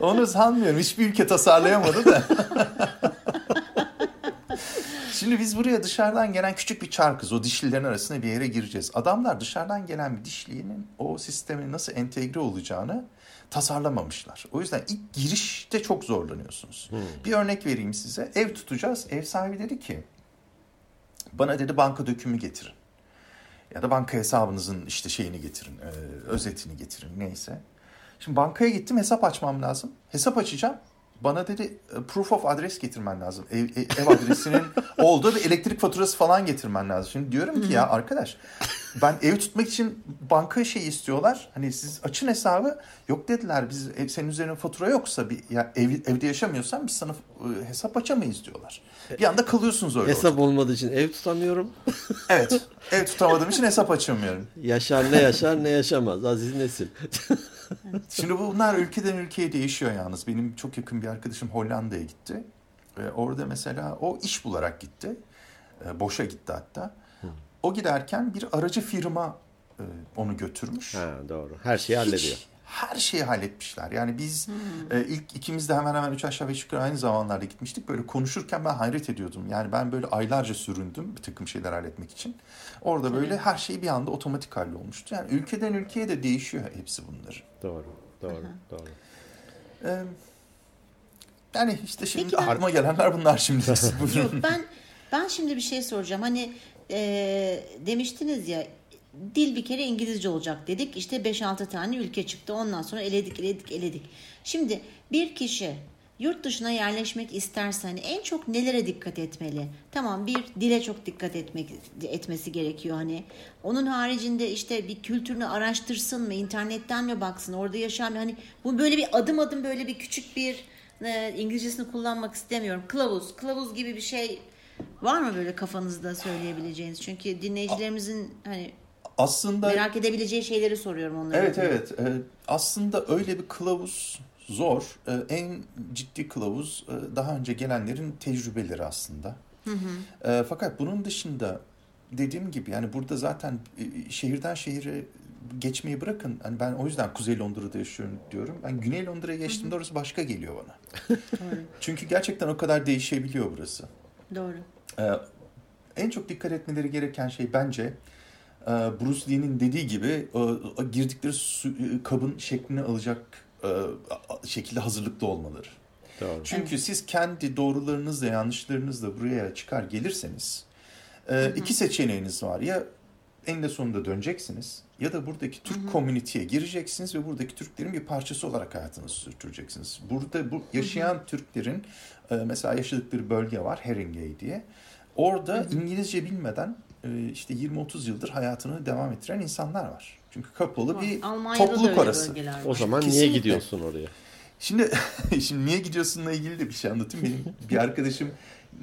[laughs] onu sanmıyorum. Hiçbir ülke tasarlayamadı da. [laughs] Şimdi biz buraya dışarıdan gelen küçük bir çarkız. O dişlilerin arasına bir yere gireceğiz. Adamlar dışarıdan gelen bir dişlinin o sisteme nasıl entegre olacağını tasarlamamışlar. O yüzden ilk girişte çok zorlanıyorsunuz. Bir örnek vereyim size. Ev tutacağız. Ev sahibi dedi ki bana dedi banka dökümü getirin. Ya da banka hesabınızın işte şeyini getirin, e, özetini getirin neyse. Şimdi bankaya gittim hesap açmam lazım. Hesap açacağım. Bana dedi e, proof of adres getirmen lazım. Ev, ev, ev adresinin [laughs] olduğu bir elektrik faturası falan getirmen lazım. Şimdi diyorum ki ya arkadaş ben ev tutmak için banka şey istiyorlar. Hani siz açın hesabı. Yok dediler biz ev, senin üzerine fatura yoksa bir ya ev, evde yaşamıyorsan biz sana e, hesap açamayız diyorlar. Bir anda kalıyorsunuz öyle. Hesap olmadığı için ev tutamıyorum. [laughs] Evet. Ev tutamadığım için hesap açamıyorum. Yaşar ne yaşar ne yaşamaz. Aziz Nesil. [laughs] Şimdi bunlar ülkeden ülkeye değişiyor yalnız. Benim çok yakın bir arkadaşım Hollanda'ya gitti. Ve orada mesela o iş bularak gitti. E, boşa gitti hatta. O giderken bir aracı firma e, onu götürmüş. ha, doğru. Her şeyi Hiç hallediyor. Her şeyi halletmişler. Yani biz e, ilk ikimiz de hemen hemen üç aşağı beş yukarı aynı zamanlarda gitmiştik. Böyle konuşurken ben hayret ediyordum. Yani ben böyle aylarca süründüm bir takım şeyler halletmek için. Orada böyle her şey bir anda otomatik hallolmuştu. Yani ülkeden ülkeye de değişiyor hepsi bunların. Doğru. Doğru. Doğru. Ee, yani işte şimdi Peki ben- aklıma gelenler bunlar şimdi. [laughs] Yok ben ben şimdi bir şey soracağım. Hani e, demiştiniz ya dil bir kere İngilizce olacak dedik. İşte 5-6 tane ülke çıktı. Ondan sonra eledik eledik eledik. Şimdi bir kişi yurt dışına yerleşmek isterse hani en çok nelere dikkat etmeli? Tamam bir dile çok dikkat etmek etmesi gerekiyor hani. Onun haricinde işte bir kültürünü araştırsın mı, internetten mi baksın, orada yaşar mı? Hani bu böyle bir adım adım böyle bir küçük bir e, İngilizcesini kullanmak istemiyorum. Kılavuz, kılavuz gibi bir şey var mı böyle kafanızda söyleyebileceğiniz? Çünkü dinleyicilerimizin hani Aslında merak edebileceği şeyleri soruyorum onlara. evet evet Ee, aslında öyle bir kılavuz zor. Ee, en ciddi kılavuz e, daha önce gelenlerin tecrübeleri aslında. Ee, fakat bunun dışında dediğim gibi yani burada zaten e, şehirden şehire geçmeyi bırakın. Hani ben o yüzden Kuzey Londra'da yaşıyorum diyorum. Ben Güney Londra'ya geçtiğimde orası başka geliyor bana. [laughs] Çünkü gerçekten o kadar değişebiliyor burası. Doğru. Ee, en çok dikkat etmeleri gereken şey bence Bruce Lee'nin dediği gibi e, girdikleri su, e, kabın şeklini alacak e, şekilde hazırlıklı olmaları. Doğru. Çünkü siz kendi doğrularınızla yanlışlarınızla buraya çıkar gelirseniz e, iki seçeneğiniz var. Ya eninde sonunda döneceksiniz ya da buradaki Türk komüniteye gireceksiniz ve buradaki Türklerin bir parçası olarak hayatınızı sürdüreceksiniz. Burada bu yaşayan Türklerin e, mesela yaşadıkları bölge var Haringey diye. Orada İngilizce bilmeden e, işte 20-30 yıldır hayatını devam ettiren insanlar var. Çünkü kapalı bir Almanya'da da topluluk orası. O zaman niye Kesinlikle. gidiyorsun oraya? Şimdi [laughs] şimdi niye gidiyorsunla ilgili de bir şey anlatayım. Benim [laughs] bir arkadaşım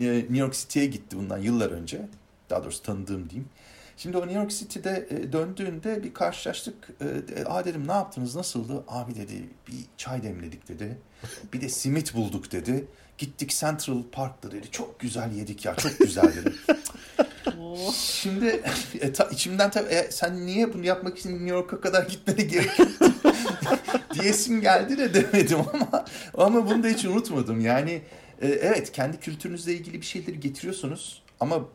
e, New York City'ye gitti bundan yıllar önce. Daha doğrusu tanıdığım diyeyim. Şimdi o New York City'de e, döndüğünde bir karşılaştık. E, Aa dedim ne yaptınız nasıldı? Abi dedi bir çay demledik dedi. [laughs] Bir de simit bulduk dedi. Gittik Central Park'ta dedi. Çok güzel yedik ya çok güzel dedi. Şimdi [laughs] e, ta, içimden tabii e, sen niye bunu yapmak için New York'a kadar gitmene gerek yok [laughs] diyesim geldi de demedim ama ama bunu da hiç unutmadım. Yani e, evet kendi kültürünüzle ilgili bir şeyleri getiriyorsunuz ama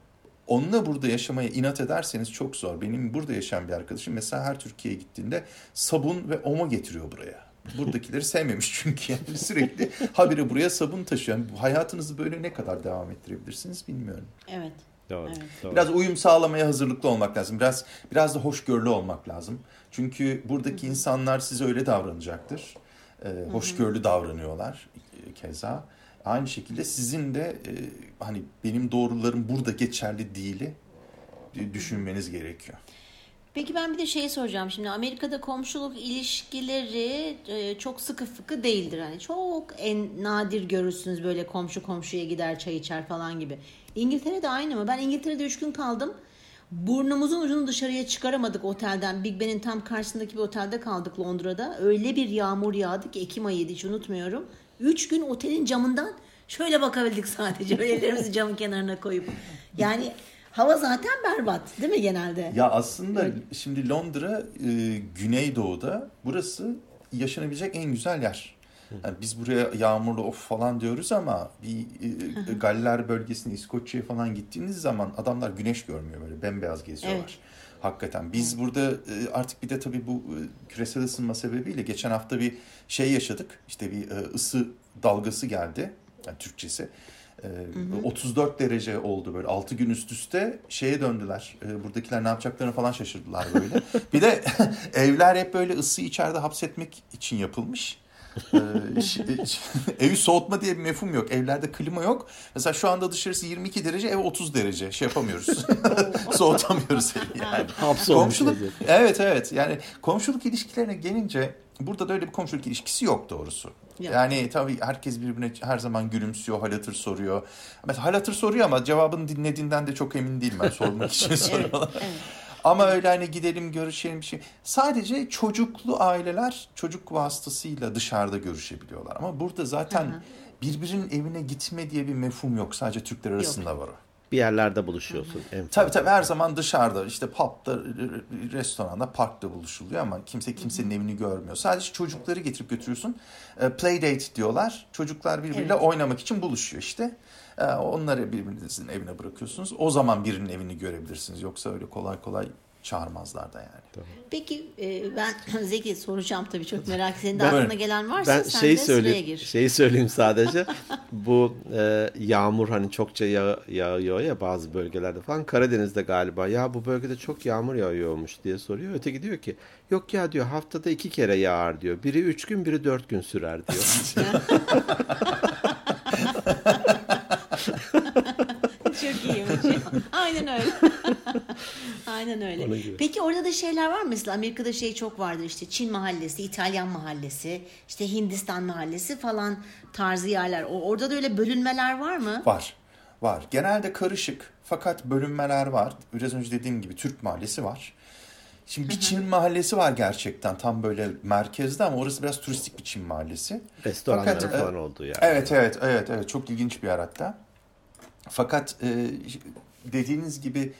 onunla burada yaşamaya inat ederseniz çok zor. Benim burada yaşayan bir arkadaşım mesela her Türkiye'ye gittiğinde sabun ve omo getiriyor buraya. Buradakileri sevmemiş çünkü yani [laughs] sürekli habire buraya sabun taşıyor. Yani hayatınızı böyle ne kadar devam ettirebilirsiniz bilmiyorum. Evet. Doğru. Evet. doğru. Biraz uyum sağlamaya hazırlıklı olmak lazım. Biraz biraz da hoşgörülü olmak lazım. Çünkü buradaki insanlar size öyle davranacaktır. Ee, hoşgörülü davranıyorlar e, keza. Aynı şekilde sizin de e, hani benim doğrularım burada geçerli değili e, düşünmeniz gerekiyor. Peki ben bir de şey soracağım şimdi Amerika'da komşuluk ilişkileri e, çok sıkı fıkı değildir. Hani çok en nadir görürsünüz böyle komşu komşuya gider çay içer falan gibi. İngiltere'de aynı mı? Ben İngiltere'de 3 gün kaldım. Burnumuzun ucunu dışarıya çıkaramadık otelden. Big Ben'in tam karşısındaki bir otelde kaldık Londra'da. Öyle bir yağmur yağdı ki Ekim ayıydı hiç unutmuyorum. 3 gün otelin camından şöyle bakabildik [laughs] sadece. Böyle ellerimizi camın kenarına koyup. Yani hava zaten berbat değil mi genelde? Ya aslında şimdi Londra e, Güneydoğu'da burası yaşanabilecek en güzel yer. Yani biz buraya yağmurlu of falan diyoruz ama bir e, Galler bölgesine İskoçya'ya falan gittiğiniz zaman adamlar güneş görmüyor böyle bembeyaz geziyorlar. Evet. Hakikaten biz burada e, artık bir de tabii bu e, küresel ısınma sebebiyle geçen hafta bir şey yaşadık. İşte bir e, ısı dalgası geldi. Yani Türkçesi. E, 34 derece oldu böyle 6 gün üst üste şeye döndüler. E, buradakiler ne yapacaklarını falan şaşırdılar böyle. bir de [laughs] evler hep böyle ısıyı içeride hapsetmek için yapılmış. Ee, [laughs] evi soğutma diye bir mefhum yok. Evlerde klima yok. Mesela şu anda dışarısı 22 derece, ev 30 derece. Şey yapamıyoruz. [laughs] [laughs] Soğutamıyoruz evi yani. Komşuluk, evet evet. Yani komşuluk ilişkilerine gelince burada da öyle bir komşuluk ilişkisi yok doğrusu. Yok. Yani tabii herkes birbirine her zaman gülümsüyor, hal hatır soruyor. Mesela hal hatır soruyor ama cevabını dinlediğinden de çok emin değilim ben sormak için soruyorlar. Evet. Ama öyle hani gidelim görüşelim bir şey. Sadece çocuklu aileler çocuk vasıtasıyla dışarıda görüşebiliyorlar. Ama burada zaten Hı hı. birbirinin evine gitme diye bir mefhum yok. Sadece Türkler arasında var o. Bir yerlerde buluşuyorsun. En Tabii tabii her zaman dışarıda işte pub'da, restoranda, parkta buluşuluyor ama kimse kimsenin evini görmüyor. Sadece çocukları getirip götürüyorsun. E, Play date diyorlar. Çocuklar birbiriyle Evet. oynamak için buluşuyor işte. E, Onları birbirinizin evine bırakıyorsunuz. O zaman birinin evini görebilirsiniz. Yoksa öyle kolay kolay çağırmazlar da yani. Peki e, ben [laughs] Zeki soracağım tabii çok merak [laughs] senin de aklına gelen varsa Ben sen şeyi de söyleyeyim, gir. şeyi söyleyeyim sadece. [laughs] Bu e, yağmur hani çokça yağ, yağıyor ya bazı bölgelerde falan. Karadeniz'de galiba ya bu bölgede çok yağmur yağıyormuş diye soruyor. Öteki diyor ki yok ya diyor haftada iki kere yağar diyor. Biri üç gün biri dört gün sürer diyor. Çok iyiymiş. Aynen öyle. [laughs] Aynen öyle. Peki orada da şeyler var mı? Mesela Amerika'da şey çok vardır işte Çin mahallesi, İtalyan mahallesi, işte Hindistan mahallesi falan tarzı yerler. O- Orada da öyle bölünmeler var mı? Var. Var. Genelde karışık fakat bölünmeler var. Biraz önce dediğim gibi Türk mahallesi var. Şimdi bir Çin mahallesi var gerçekten tam böyle merkezde ama orası biraz turistik bir Çin mahallesi. Restoranların Fakat, e, falan olduğu yer. Evet evet evet evet çok ilginç bir yer hatta. Fakat e, dediğiniz gibi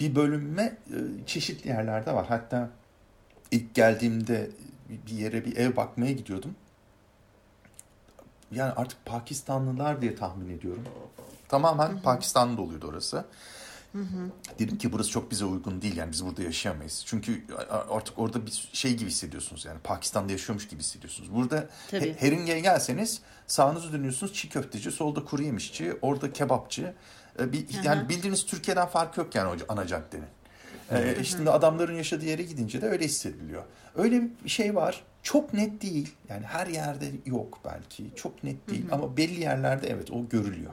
bir bölünme e, çeşitli yerlerde var. Hatta ilk geldiğimde bir yere bir ev bakmaya gidiyordum. Yani artık Pakistanlılar diye tahmin ediyorum. Tamamen Pakistanlı doluydu orası. Dedim ki burası çok bize uygun değil yani biz burada yaşayamayız. Çünkü artık orada bir şey gibi hissediyorsunuz yani Pakistan'da yaşıyormuş gibi hissediyorsunuz. Burada Tabii. He- Heringe'ye gelseniz sağınızı dönüyorsunuz çiğ köfteci, solda kuru yemişçi, orada kebapçı. Ee, Bir, yani bildiğiniz Türkiye'den fark yok yani ana caddenin. Ee, şimdi adamların yaşadığı yere gidince de öyle hissediliyor. Öyle bir şey var. Çok net değil. Yani her yerde yok belki. Çok net değil ama belli yerlerde evet o görülüyor.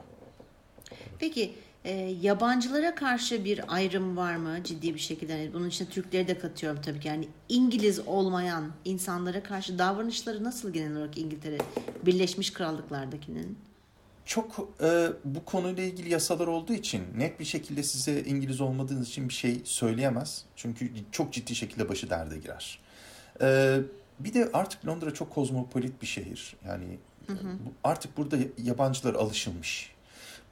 Peki e, yabancılara karşı bir ayrım var mı ciddi bir şekilde? Yani bunun içine Türkleri de katıyorum tabii ki. Yani İngiliz olmayan insanlara karşı davranışları nasıl genel olarak İngiltere Birleşmiş Krallıklardakinin? Çok e, bu konuyla ilgili yasalar olduğu için net bir şekilde size İngiliz olmadığınız için bir şey söyleyemez. Çünkü çok ciddi şekilde başı derde girer. E, bir de artık Londra çok kozmopolit bir şehir. Yani bu- artık burada yabancılar alışılmış.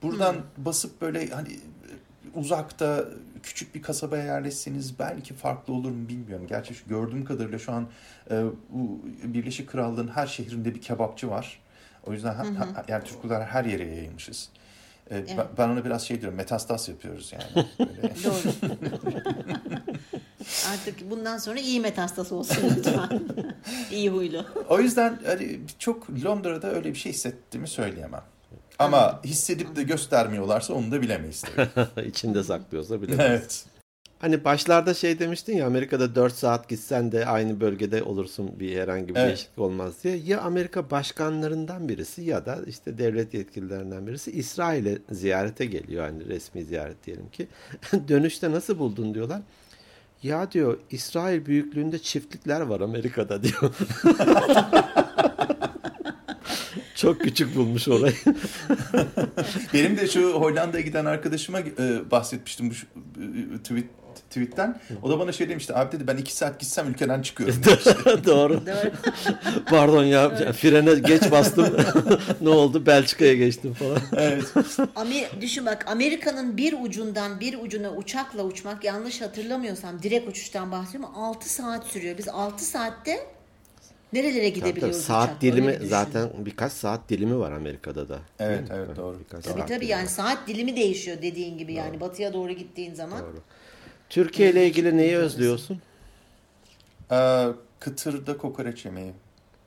Buradan basıp böyle hani uzakta küçük bir kasabaya yerleşseniz belki farklı olur mu bilmiyorum. Gerçi gördüğüm kadarıyla şu an e, bu Birleşik Krallığın her şehrinde bir kebapçı var. O yüzden ha- ha- yani Türkler her yere yayılmışız. E, ben- Evet. Ben ona biraz şey diyorum metastas yapıyoruz yani. [laughs] Böyle. Doğru. Artık bundan sonra iyi metastası olsun [laughs] lütfen. iyi huylu. o yüzden hani çok Londra'da öyle bir şey hissettiğimi söyleyemem. Ama hissedip de göstermiyorlarsa onu da bilemeyiz tabii. [laughs] İçinde saklıyorsa bilemez. evet. Hani başlarda şey demiştin ya Amerika'da 4 saat gitsen de aynı bölgede olursun bir herhangi bir Evet. değişiklik olmaz diye. Ya Amerika başkanlarından birisi ya da işte devlet yetkililerinden birisi İsrail'e ziyarete geliyor hani resmi ziyaret diyelim ki. [laughs] Dönüşte nasıl buldun diyorlar. Ya diyor İsrail büyüklüğünde çiftlikler var Amerika'da diyor. [laughs] Çok küçük bulmuş orayı. Benim de şu Hollanda'ya giden arkadaşıma e, bahsetmiştim bu şu- e, tweet tweetten. O da bana şey demişti. Abi dedi ben iki saat gitsem ülkeden çıkıyorum. [laughs] Doğru. Doğru. [laughs] [laughs] Pardon ya frene geç bastım. ne oldu? Belçika'ya geçtim falan. evet. Amer düşün bak Amerika'nın bir ucundan bir ucuna uçakla uçmak yanlış hatırlamıyorsam direkt uçuştan bahsediyorum 6 saat sürüyor. Biz 6 saatte nerelere Tabii, tabii. gidebiliyoruz Saat dilimi zaten birkaç saat dilimi var Amerika'da da. Evet, evet, doğru. Birkaç Tabii tabii yani var. saat dilimi değişiyor dediğin gibi yani batıya doğru gittiğin zaman. Doğru. Türkiye ile ilgili neyi özlüyorsun? Ee, kıtırda kokoreç yemeği.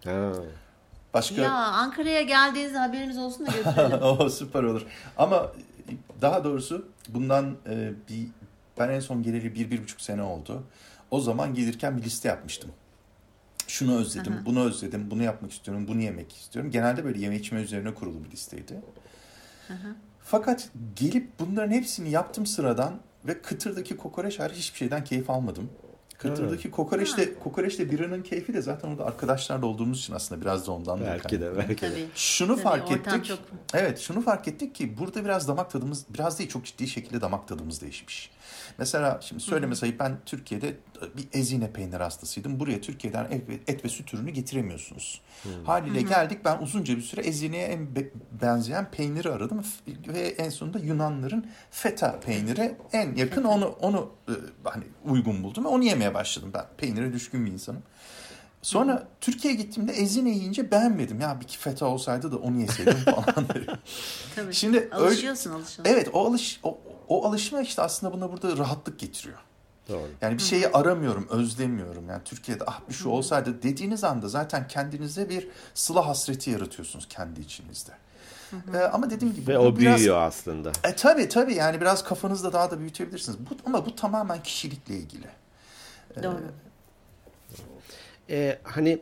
Ha. Başka Ya Ankara'ya geldiğinizde haberiniz olsun da götürelim. [laughs] o süper olur. Ama daha doğrusu bundan e, bir ben en son geleli bir, bir buçuk sene oldu. O zaman gelirken bir liste yapmıştım. Şunu özledim, bunu özledim, bunu yapmak istiyorum, bunu yemek istiyorum. Genelde böyle yeme içme üzerine kurulu bir listeydi. Fakat gelip bunların hepsini yaptım sıradan ve kıtırdaki kokoreç hariç hiçbir şeyden keyif almadım. Kıtırdaki kokoreçle, kokoreçle biranın keyfi de zaten orada arkadaşlarla olduğumuz için aslında biraz da ondan da Belki de belki de. Tabii. Şunu Tabii, fark ettik. çok- Evet, şunu fark ettik ki burada biraz damak tadımız, biraz değil çok ciddi şekilde damak tadımız değişmiş. Mesela şimdi söyleme sayıp ben Türkiye'de bir ezine peynir hastasıydım. Buraya Türkiye'den et ve, et ve süt ürünü getiremiyorsunuz. Haliyle geldik ben uzunca bir süre ezineye en be- benzeyen peyniri aradım ve en sonunda Yunanların feta peyniri en yakın onu onu e, hani uygun buldum ve onu yemeye başladım. Ben peynire düşkün bir insanım. Sonra Türkiye'ye gittiğimde ezine yiyince beğenmedim. Ya bir feta olsaydı da onu yeseydim falan. [laughs] Tabii. Şimdi öyle- Alışıyorsun alışıyorsun. evet o alış o, o alışma işte aslında buna burada rahatlık getiriyor. Doğru. Yani bir şeyi aramıyorum, özlemiyorum. Yani Türkiye'de ah bir şu olsaydı dediğiniz anda zaten kendinize bir sıla hasreti yaratıyorsunuz kendi içinizde. Ee, ama dediğim gibi Ve o biraz- büyüyor aslında. E tabii tabii yani biraz kafanızda daha da büyütebilirsiniz. Bu, ama bu tamamen kişilikle ilgili. Doğru. Ee, hani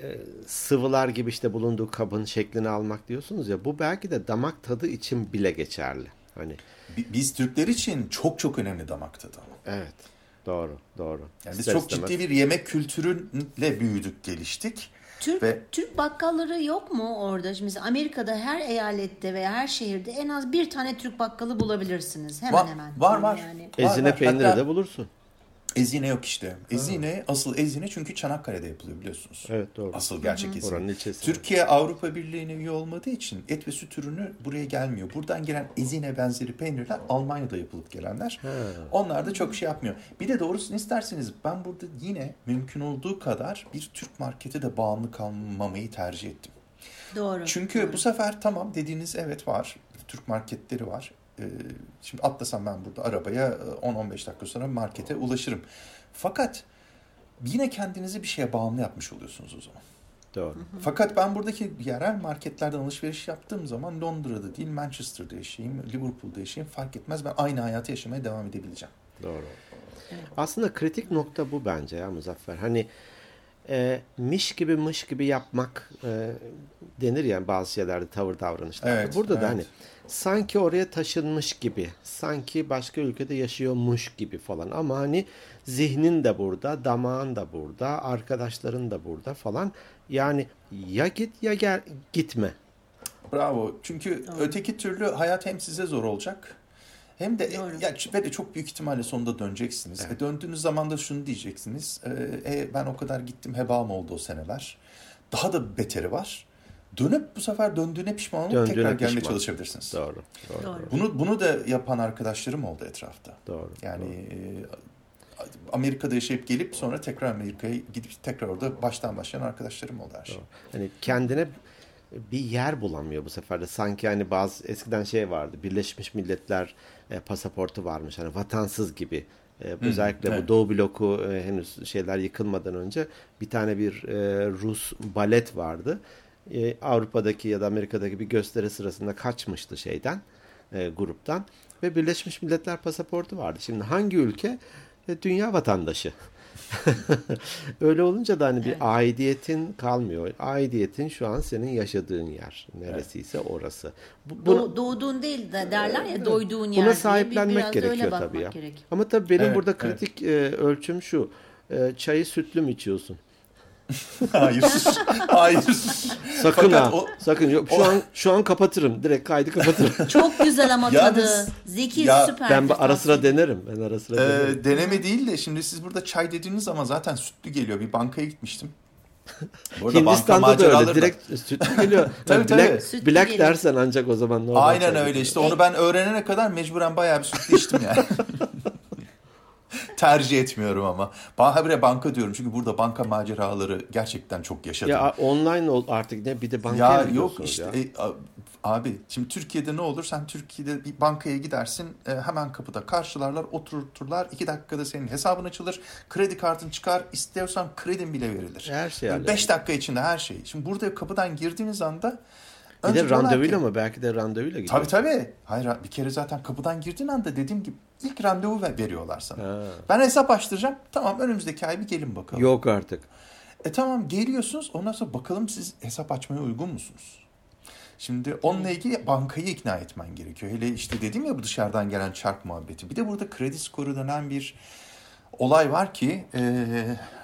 e, sıvılar gibi işte bulunduğu kabın şeklini almak diyorsunuz ya bu belki de damak tadı için bile geçerli. Hani Bi- Biz Türkler için çok çok önemli damak tadı. Evet doğru doğru. Yani biz çok istemez. ciddi bir yemek kültürüyle büyüdük, geliştik. Türk Ve- Türk bakkalları yok mu orada? Şimdi mesela Amerika'da her eyalette veya her şehirde en az bir tane Türk bakkalı bulabilirsiniz. Hemen Var, hemen. var, var. Yani. Ezine var. peyniri Hatta- de bulursun. Ezine yok işte. Ezine, asıl ezine çünkü Çanakkale'de yapılıyor biliyorsunuz. Evet doğru. Asıl gerçek ezine. Oranın ilçesi. Türkiye Avrupa Birliği'ne üye olmadığı için et ve süt ürünü buraya gelmiyor. Buradan gelen ezine benzeri peynirler Almanya'da yapılıp gelenler. Onlar da çok şey yapmıyor. Bir de doğrusunu isterseniz ben burada yine mümkün olduğu kadar bir Türk markete de bağımlı kalmamayı tercih ettim. Doğru. Çünkü doğru. bu sefer tamam dediğiniz evet var. Türk marketleri var. Ee, şimdi atlasam ben burada arabaya e, 10-15 dakika sonra markete ulaşırım. Fakat yine kendinizi bir şeye bağımlı yapmış oluyorsunuz o zaman. Doğru. Fakat ben buradaki yerel marketlerden alışveriş yaptığım zaman Londra'da değil Manchester'da yaşayayım, Liverpool'da yaşayayım fark etmez. Ben aynı hayatı yaşamaya devam edebileceğim. Doğru. Aslında kritik nokta bu bence ya Muzaffer. Hani e, miş gibi mış gibi yapmak e, denir ya bazı şeylerde tavır davranışlarda. Evet, Burada da evet. hani sanki oraya taşınmış gibi, sanki başka ülkede yaşıyormuş gibi falan ama hani zihnin de burada, damağın da burada, arkadaşların da burada falan. Yani ya git ya gel gitme. Bravo. Çünkü öteki türlü hayat hem size zor olacak hem de Doğru. ya, ve de çok büyük ihtimalle sonunda döneceksiniz. E, döndüğünüz zaman da şunu diyeceksiniz. E, e, ben o kadar gittim heba mı oldu o seneler? Daha da beteri var. Dönüp bu sefer döndüğüne pişman olup Döndüğüne tekrar gelmeye pişman. çalışabilirsiniz. Doğru. Doğru. Doğru. Bunu bunu da yapan arkadaşlarım oldu etrafta. Doğru. Yani e, Amerika'da yaşayıp gelip sonra tekrar Amerika'ya gidip tekrar orada baştan başlayan arkadaşlarım oldu her şey. Hani kendine bir yer bulamıyor bu sefer de. Sanki hani bazı eskiden şey vardı. Birleşmiş Milletler e, pasaportu varmış. Hani vatansız gibi. E, özellikle evet. bu Doğu bloku e, henüz şeyler yıkılmadan önce bir tane bir e, Rus balet vardı. E, Avrupa'daki ya da Amerika'daki bir gösteri sırasında kaçmıştı şeyden, e, gruptan ve Birleşmiş Milletler pasaportu vardı. Şimdi hangi ülke? E, dünya vatandaşı. [laughs] Öyle olunca da hani bir aidiyetin kalmıyor. Aidiyetin şu an senin yaşadığın yer. Neresiyse orası. Bu, bunu- Doğ- doğduğun değil de derler ya doyduğun yer buna sahiplenmek gerekiyor tabii ya. gerek. Ama tabii benim Evet, burada evet. kritik e, ölçüm şu. E, çayı sütlü mü içiyorsun? [laughs] Hayır. Hayır. Sakın Fakat ha. o- sakın yok. Şu o- an şu an kapatırım. Direkt kaydı kapatırım. [laughs] Çok güzel ama tadı. Yalnız- Zeki Ya süper. ben ara sıra denerim. Ben ara sıra denerim. Ee, deneme değil de şimdi siz burada çay dediğiniz zaman zaten sütlü geliyor. Bir bankaya gitmiştim. [laughs] Hindistan'da da öyle. da- Direkt sütlü geliyor. Tabii, Yani tabii. Black, Sütlü black geliyor. dersen ancak o zaman normal Aynen öyle işte onu ben öğrenene kadar mecburen bayağı bir sütlü içtim yani. Tercih etmiyorum ama. Habire banka diyorum çünkü burada banka maceraları gerçekten çok yaşadım. Ya online ol artık ne bir de bankaya Ya yok işte ya? e, abi şimdi Türkiye'de ne olur sen Türkiye'de bir bankaya gidersin e, hemen kapıda karşılarlar oturturlar iki dakikada senin hesabın açılır kredi kartın çıkar istiyorsan kredin bile verilir. Her şey 5 hallediyor. dakika içinde her şey. Şimdi burada kapıdan girdiğiniz anda Bir önce de randevuyla ki- mı? Belki de randevuyla gidiyor. Tabii tabii. Hayır bir kere zaten kapıdan girdiğin anda dediğim gibi ilk randevu ver- veriyorlar sana. Ha. Ben hesap açtıracağım. Tamam önümüzdeki ay bir gelin bakalım. Yok artık. E tamam geliyorsunuz ondan sonra bakalım siz hesap açmaya uygun musunuz? Şimdi onunla ilgili bankayı ikna etmen gerekiyor. Hele işte dedim ya bu dışarıdan gelen çark muhabbeti. Bir de burada kredi skoru denen bir olay var ki e,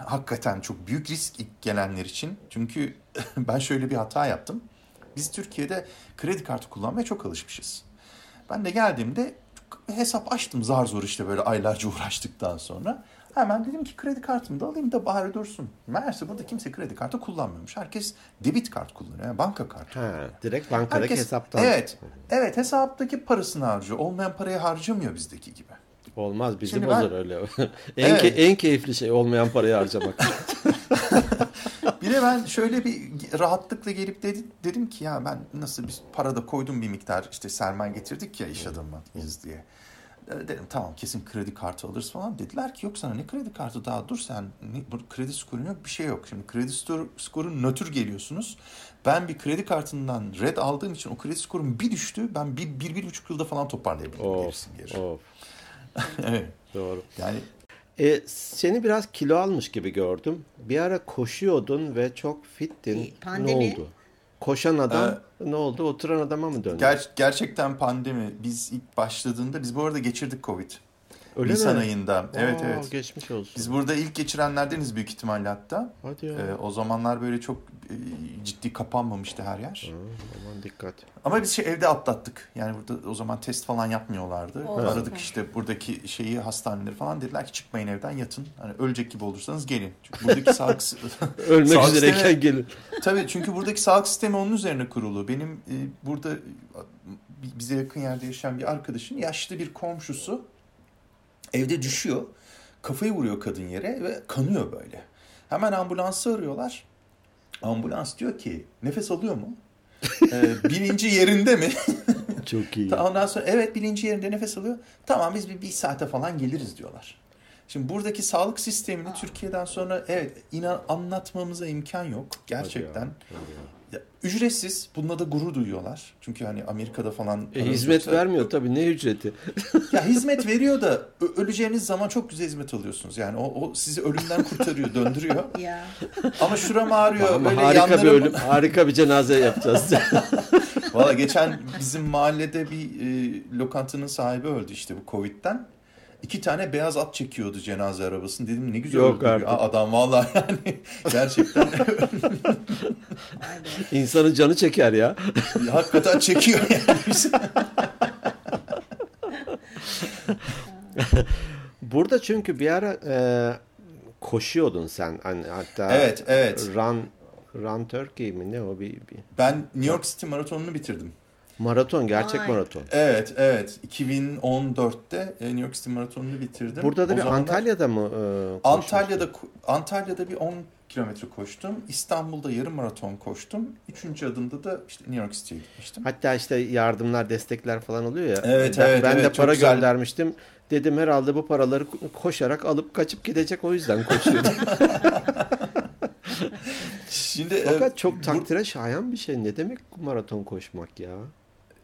hakikaten çok büyük risk ilk gelenler için. Çünkü [laughs] ben şöyle bir hata yaptım. Biz Türkiye'de kredi kartı kullanmaya çok alışmışız. Ben de geldiğimde hesap açtım zar zor işte böyle aylarca [laughs] uğraştıktan sonra. Hemen dedim ki kredi kartımı da alayım da bari dursun. Meğerse burada kimse kredi kartı kullanmıyormuş. Herkes debit kart kullanıyor. Yani banka kartı. Ha, direkt bankadaki Herkes, hesaptan. Evet. Evet hesaptaki parasını harcıyor. Olmayan parayı harcamıyor bizdeki gibi. Olmaz bizi Şimdi bozar ben- öyle. [laughs] en, Evet. ke- en keyifli şey olmayan parayı harcamak. [laughs] Bir de ben şöyle bir rahatlıkla gelip dedi- dedim ki ya ben nasıl bir para da koydum bir miktar işte sermaye getirdik ya iş adamıyız diye. E, Dedim tamam kesin kredi kartı alırız falan. Dediler ki yok sana ne kredi kartı daha dur sen ne, bu kredi skorun yok bir şey yok. Şimdi kredi skoru, nötr geliyorsunuz. Ben bir kredi kartından red aldığım için o kredi skorum bir düştü. Ben bir, bir, bir buçuk yılda falan toparlayabildim of, gerisini geri. of. [laughs] evet. Doğru. Yani E, seni biraz kilo almış gibi gördüm. Bir ara koşuyordun ve çok fittin. E, pandemi. Ne oldu? Koşan adam ne oldu? Oturan adama mı döndü? ger- gerçekten pandemi biz ilk başladığında biz bu arada geçirdik Covid. Öyle Nisan mi? ayında. Evet Aa, evet. Geçmiş olsun. Biz burada ilk geçirenlerdeniz büyük ihtimalle hatta. Hadi ya. Ee, o zamanlar böyle çok e, ciddi kapanmamıştı her yer. Aa, aman dikkat. Ama biz şey evde atlattık. Yani burada o zaman test falan yapmıyorlardı. Oo, Aradık işte buradaki şeyi hastaneleri falan dediler ki çıkmayın evden yatın. Hani ölecek gibi olursanız gelin. Çünkü buradaki [laughs] sağlık Ölmek Sağlık üzereyken sistemi- gelin. Tabii çünkü buradaki sağlık sistemi onun üzerine kurulu. Benim e, burada bize yakın yerde yaşayan bir arkadaşın yaşlı bir komşusu evde düşüyor. Kafayı vuruyor kadın yere ve kanıyor böyle. Hemen ambulansı arıyorlar. Ambulans diyor ki nefes alıyor mu? [laughs] Ee, bilinci yerinde mi? [laughs] Çok iyi. Ondan sonra evet bilinci yerinde nefes alıyor. Tamam biz bir, bir saate falan geliriz diyorlar. Şimdi buradaki sağlık sistemini Türkiye'den sonra evet inan anlatmamıza imkan yok. Gerçekten. Hadi ya, hadi ya. Ücretsiz. Bununla da gurur duyuyorlar. Çünkü hani Amerika'da falan... E, hizmet vermiyor tabii ne ücreti? ya [laughs] hizmet veriyor da öleceğiniz zaman çok güzel hizmet alıyorsunuz. Yani o, o sizi ölümden kurtarıyor, döndürüyor. [laughs] Ya. Ama şuram ağrıyor. Ama öyle harika yanlarım... bir ölüm, [laughs] harika bir cenaze yapacağız. Valla geçen bizim mahallede bir e, lokantanın sahibi öldü işte bu Covid'den. İki tane beyaz at çekiyordu cenaze arabasını. Dedim ne güzel Yok öldü. Adam valla yani [laughs] gerçekten İnsanın canı çeker ya. hakikaten çekiyor yani. [laughs] Burada çünkü bir ara e, koşuyordun sen. Hani hatta Evet, evet. Run Run Turkey mi ne o bir, bir Ben New York City maratonunu bitirdim. Maraton gerçek Vay. maraton. Evet, evet. 2014'te e, New York City maratonunu bitirdim. Burada da O bir zamanlar- Antalya'da mı? e? Antalya'da Antalya'da bir 10 kilometre koştum. İstanbul'da yarım maraton koştum. Üçüncü adımda da işte New York City'ye gitmiştim. Hatta işte yardımlar, destekler falan oluyor ya. Evet, ben, evet, ben de evet, çok para güzel. göndermiştim. Dedim herhalde bu paraları koşarak alıp kaçıp gidecek o yüzden koşuyordum. [laughs] [laughs] Şimdi e, Fakat çok bu- takdire şayan bir şey. Ne demek maraton koşmak ya?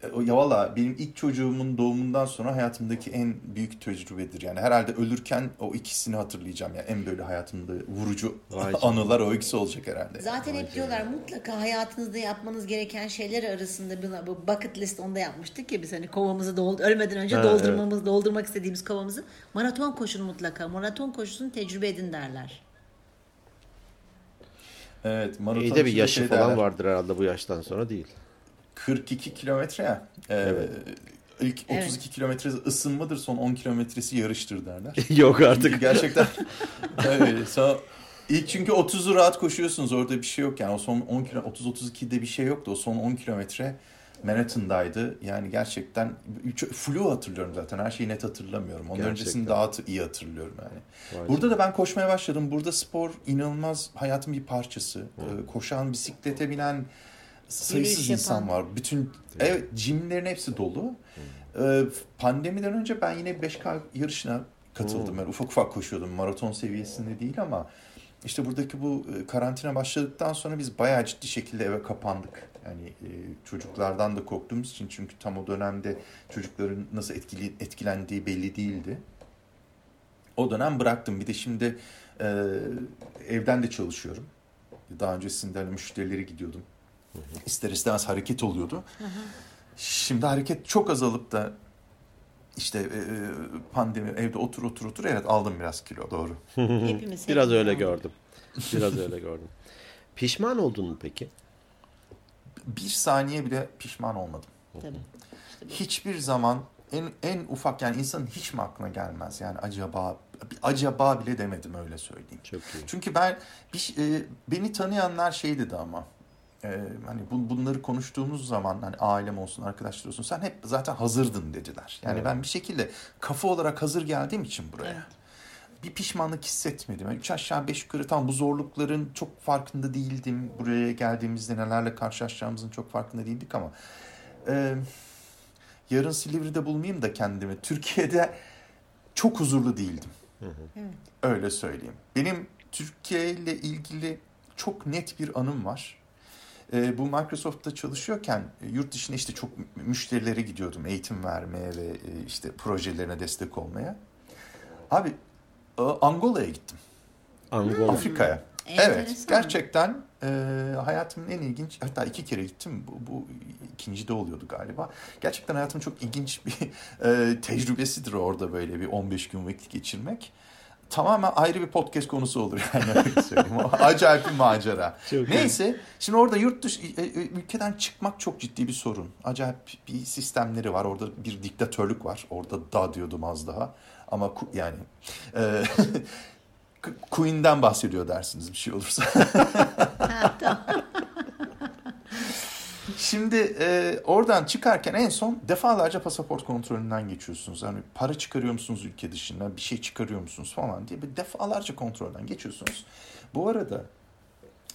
E, Ya valla benim ilk çocuğumun doğumundan sonra hayatımdaki en büyük tecrübedir. Yani herhalde ölürken o ikisini hatırlayacağım. Yani en böyle hayatımda vurucu Vay anılar o ikisi olacak herhalde. Zaten hep diyorlar mutlaka hayatınızda yapmanız gereken şeyler arasında bir- bu bucket list onda yapmıştık ya biz hani kovamızı doldur ölmeden önce Ha, doldurmamız doldurmak istediğimiz kovamızı maraton koşun mutlaka maraton koşusunu tecrübe edin derler. Evet maraton İyi de bir yaşı şey falan derler, vardır herhalde bu yaştan sonra değil. 42 kilometre ya. E, Evet. İlk 32 Evet. kilometre ısınmadır son 10 kilometresi yarıştır derler. [laughs] Yok Çünkü artık. gerçekten [laughs] evet, sonra ilk çünkü 30'u rahat koşuyorsunuz orada bir şey yok yani o son 10 kilo 30 32'de bir şey yoktu o son 10 kilometre Manhattan'daydı. Yani gerçekten flu hatırlıyorum zaten. Her şeyi net hatırlamıyorum. Onun Gerçekten. öncesini daha iyi hatırlıyorum yani. Vay Burada da ben koşmaya başladım. Burada spor inanılmaz hayatın bir parçası. Ee, koşan, bisiklete binen sayısız insan var. Bütün evet jimlerin hepsi dolu. Ee, pandemiden önce ben yine 5K yarışına katıldım. Ben ufak ufak koşuyordum. Maraton seviyesinde değil ama işte buradaki bu e, karantina başladıktan sonra biz bayağı ciddi şekilde eve kapandık. Yani e, çocuklardan da korktuğumuz için çünkü tam o dönemde çocukların nasıl etkili, etkilendiği belli değildi. O dönem bıraktım. Bir de şimdi e, evden de çalışıyorum. Daha öncesinde hani müşterilere gidiyordum. İster istemez hareket oluyordu. Şimdi hareket çok azalıp da işte e, pandemi evde otur otur otur evet aldım biraz kilo doğru. Hepimiz Biraz öyle gördüm. Biraz öyle gördüm. Pişman oldun mu peki? Bir saniye bile pişman olmadım. Tabii. Hiçbir zaman en en ufak yani insanın hiç mi aklına gelmez yani acaba acaba bile demedim öyle söyleyeyim. Çok iyi. Çünkü ben bir, e, beni tanıyanlar şey dedi ama e, hani bu, bunları konuştuğumuz zaman hani ailem olsun arkadaşlar olsun sen hep zaten hazırdın dediler. Yani Evet. ben bir şekilde kafa olarak hazır geldiğim için buraya. Evet. Bir pişmanlık hissetmedim. Yani üç aşağı beş yukarı tam bu zorlukların çok farkında değildim. Buraya geldiğimizde nelerle karşılaşacağımızın çok farkında değildik ama e, yarın Silivri'de bulmayayım da kendimi. Türkiye'de çok huzurlu değildim. Evet. Öyle söyleyeyim. Benim Türkiye ile ilgili çok net bir anım var. Ee, bu Microsoft'ta çalışıyorken e, yurt dışına işte çok mü- müşterilere gidiyordum eğitim vermeye ve e, işte projelerine destek olmaya. Abi e, Angola'ya gittim. Angola. Afrika'ya. Enteresan. Evet, gerçekten e, hayatımın en ilginç, hatta iki kere gittim, bu, bu ikinci de oluyordu galiba. Gerçekten hayatımın çok ilginç bir [laughs] e, tecrübesidir orada böyle bir 15 gün vakit geçirmek. Tamamen ayrı bir podcast konusu olur yani öyle söyleyeyim. O acayip bir macera. [laughs] Çok iyi. Neyse, şimdi orada yurt dışı, e, e, ülkeden çıkmak çok ciddi bir sorun. Acayip bir sistemleri var, orada bir diktatörlük var. Orada da diyordum az daha. Ama yani... E, [laughs] Queen'den bahsediyor dersiniz bir şey olursa. [laughs] Ha, tamam. Şimdi e, oradan çıkarken en son defalarca pasaport kontrolünden geçiyorsunuz. Yani para çıkarıyor musunuz ülke dışına, bir şey çıkarıyor musunuz falan diye bir defalarca kontrolden geçiyorsunuz. Bu arada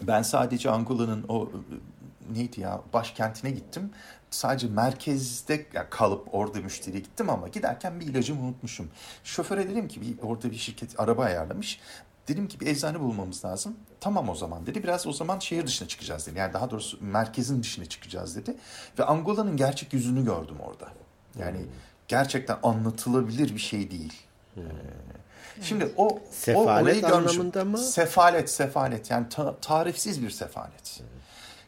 ben sadece Angola'nın o e, neydi ya başkentine gittim. Sadece merkezde kalıp orada müşteriye gittim ama giderken bir ilacımı unutmuşum. Şoföre dedim ki bir, orada bir şirket araba ayarlamış. Dedim ki bir eczane bulmamız lazım. Tamam o zaman dedi. Biraz o zaman şehir dışına çıkacağız dedi. Yani daha doğrusu merkezin dışına çıkacağız dedi. Ve Angola'nın gerçek yüzünü gördüm orada. Yani gerçekten anlatılabilir bir şey değil. Ee, Şimdi o, o Sefalet görmüşüm. anlamında mı? Sefalet, sefalet. Yani ta- tarifsiz bir sefalet.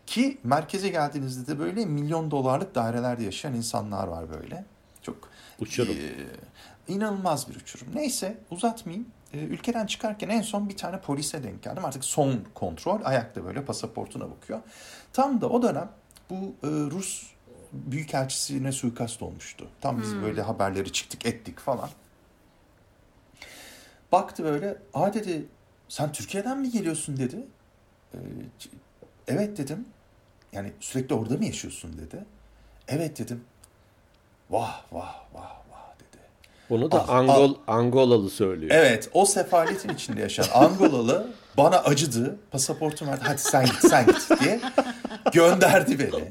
Ki merkeze geldiğinizde de böyle milyon dolarlık dairelerde yaşayan insanlar var böyle. Çok Uçurum. e, inanılmaz bir uçurum. Neyse uzatmayayım. E, ülkeden çıkarken en son bir tane polise denk geldim. Artık son kontrol. Ayakta böyle pasaportuna bakıyor. Tam da o dönem bu e, Rus büyükelçisine suikast olmuştu. Tam biz böyle haberleri çıktık ettik falan. Baktı böyle. Aa dedi sen Türkiye'den mi geliyorsun dedi. E, evet dedim. Yani sürekli orada mı yaşıyorsun dedi. Evet dedim. Vah vah vah. Bunu da Ah, Angol Angolalı söylüyor. Evet o sefaletin içinde yaşayan Angolalı bana acıdı. Pasaportum verdi. Hadi sen git sen git diye gönderdi beni.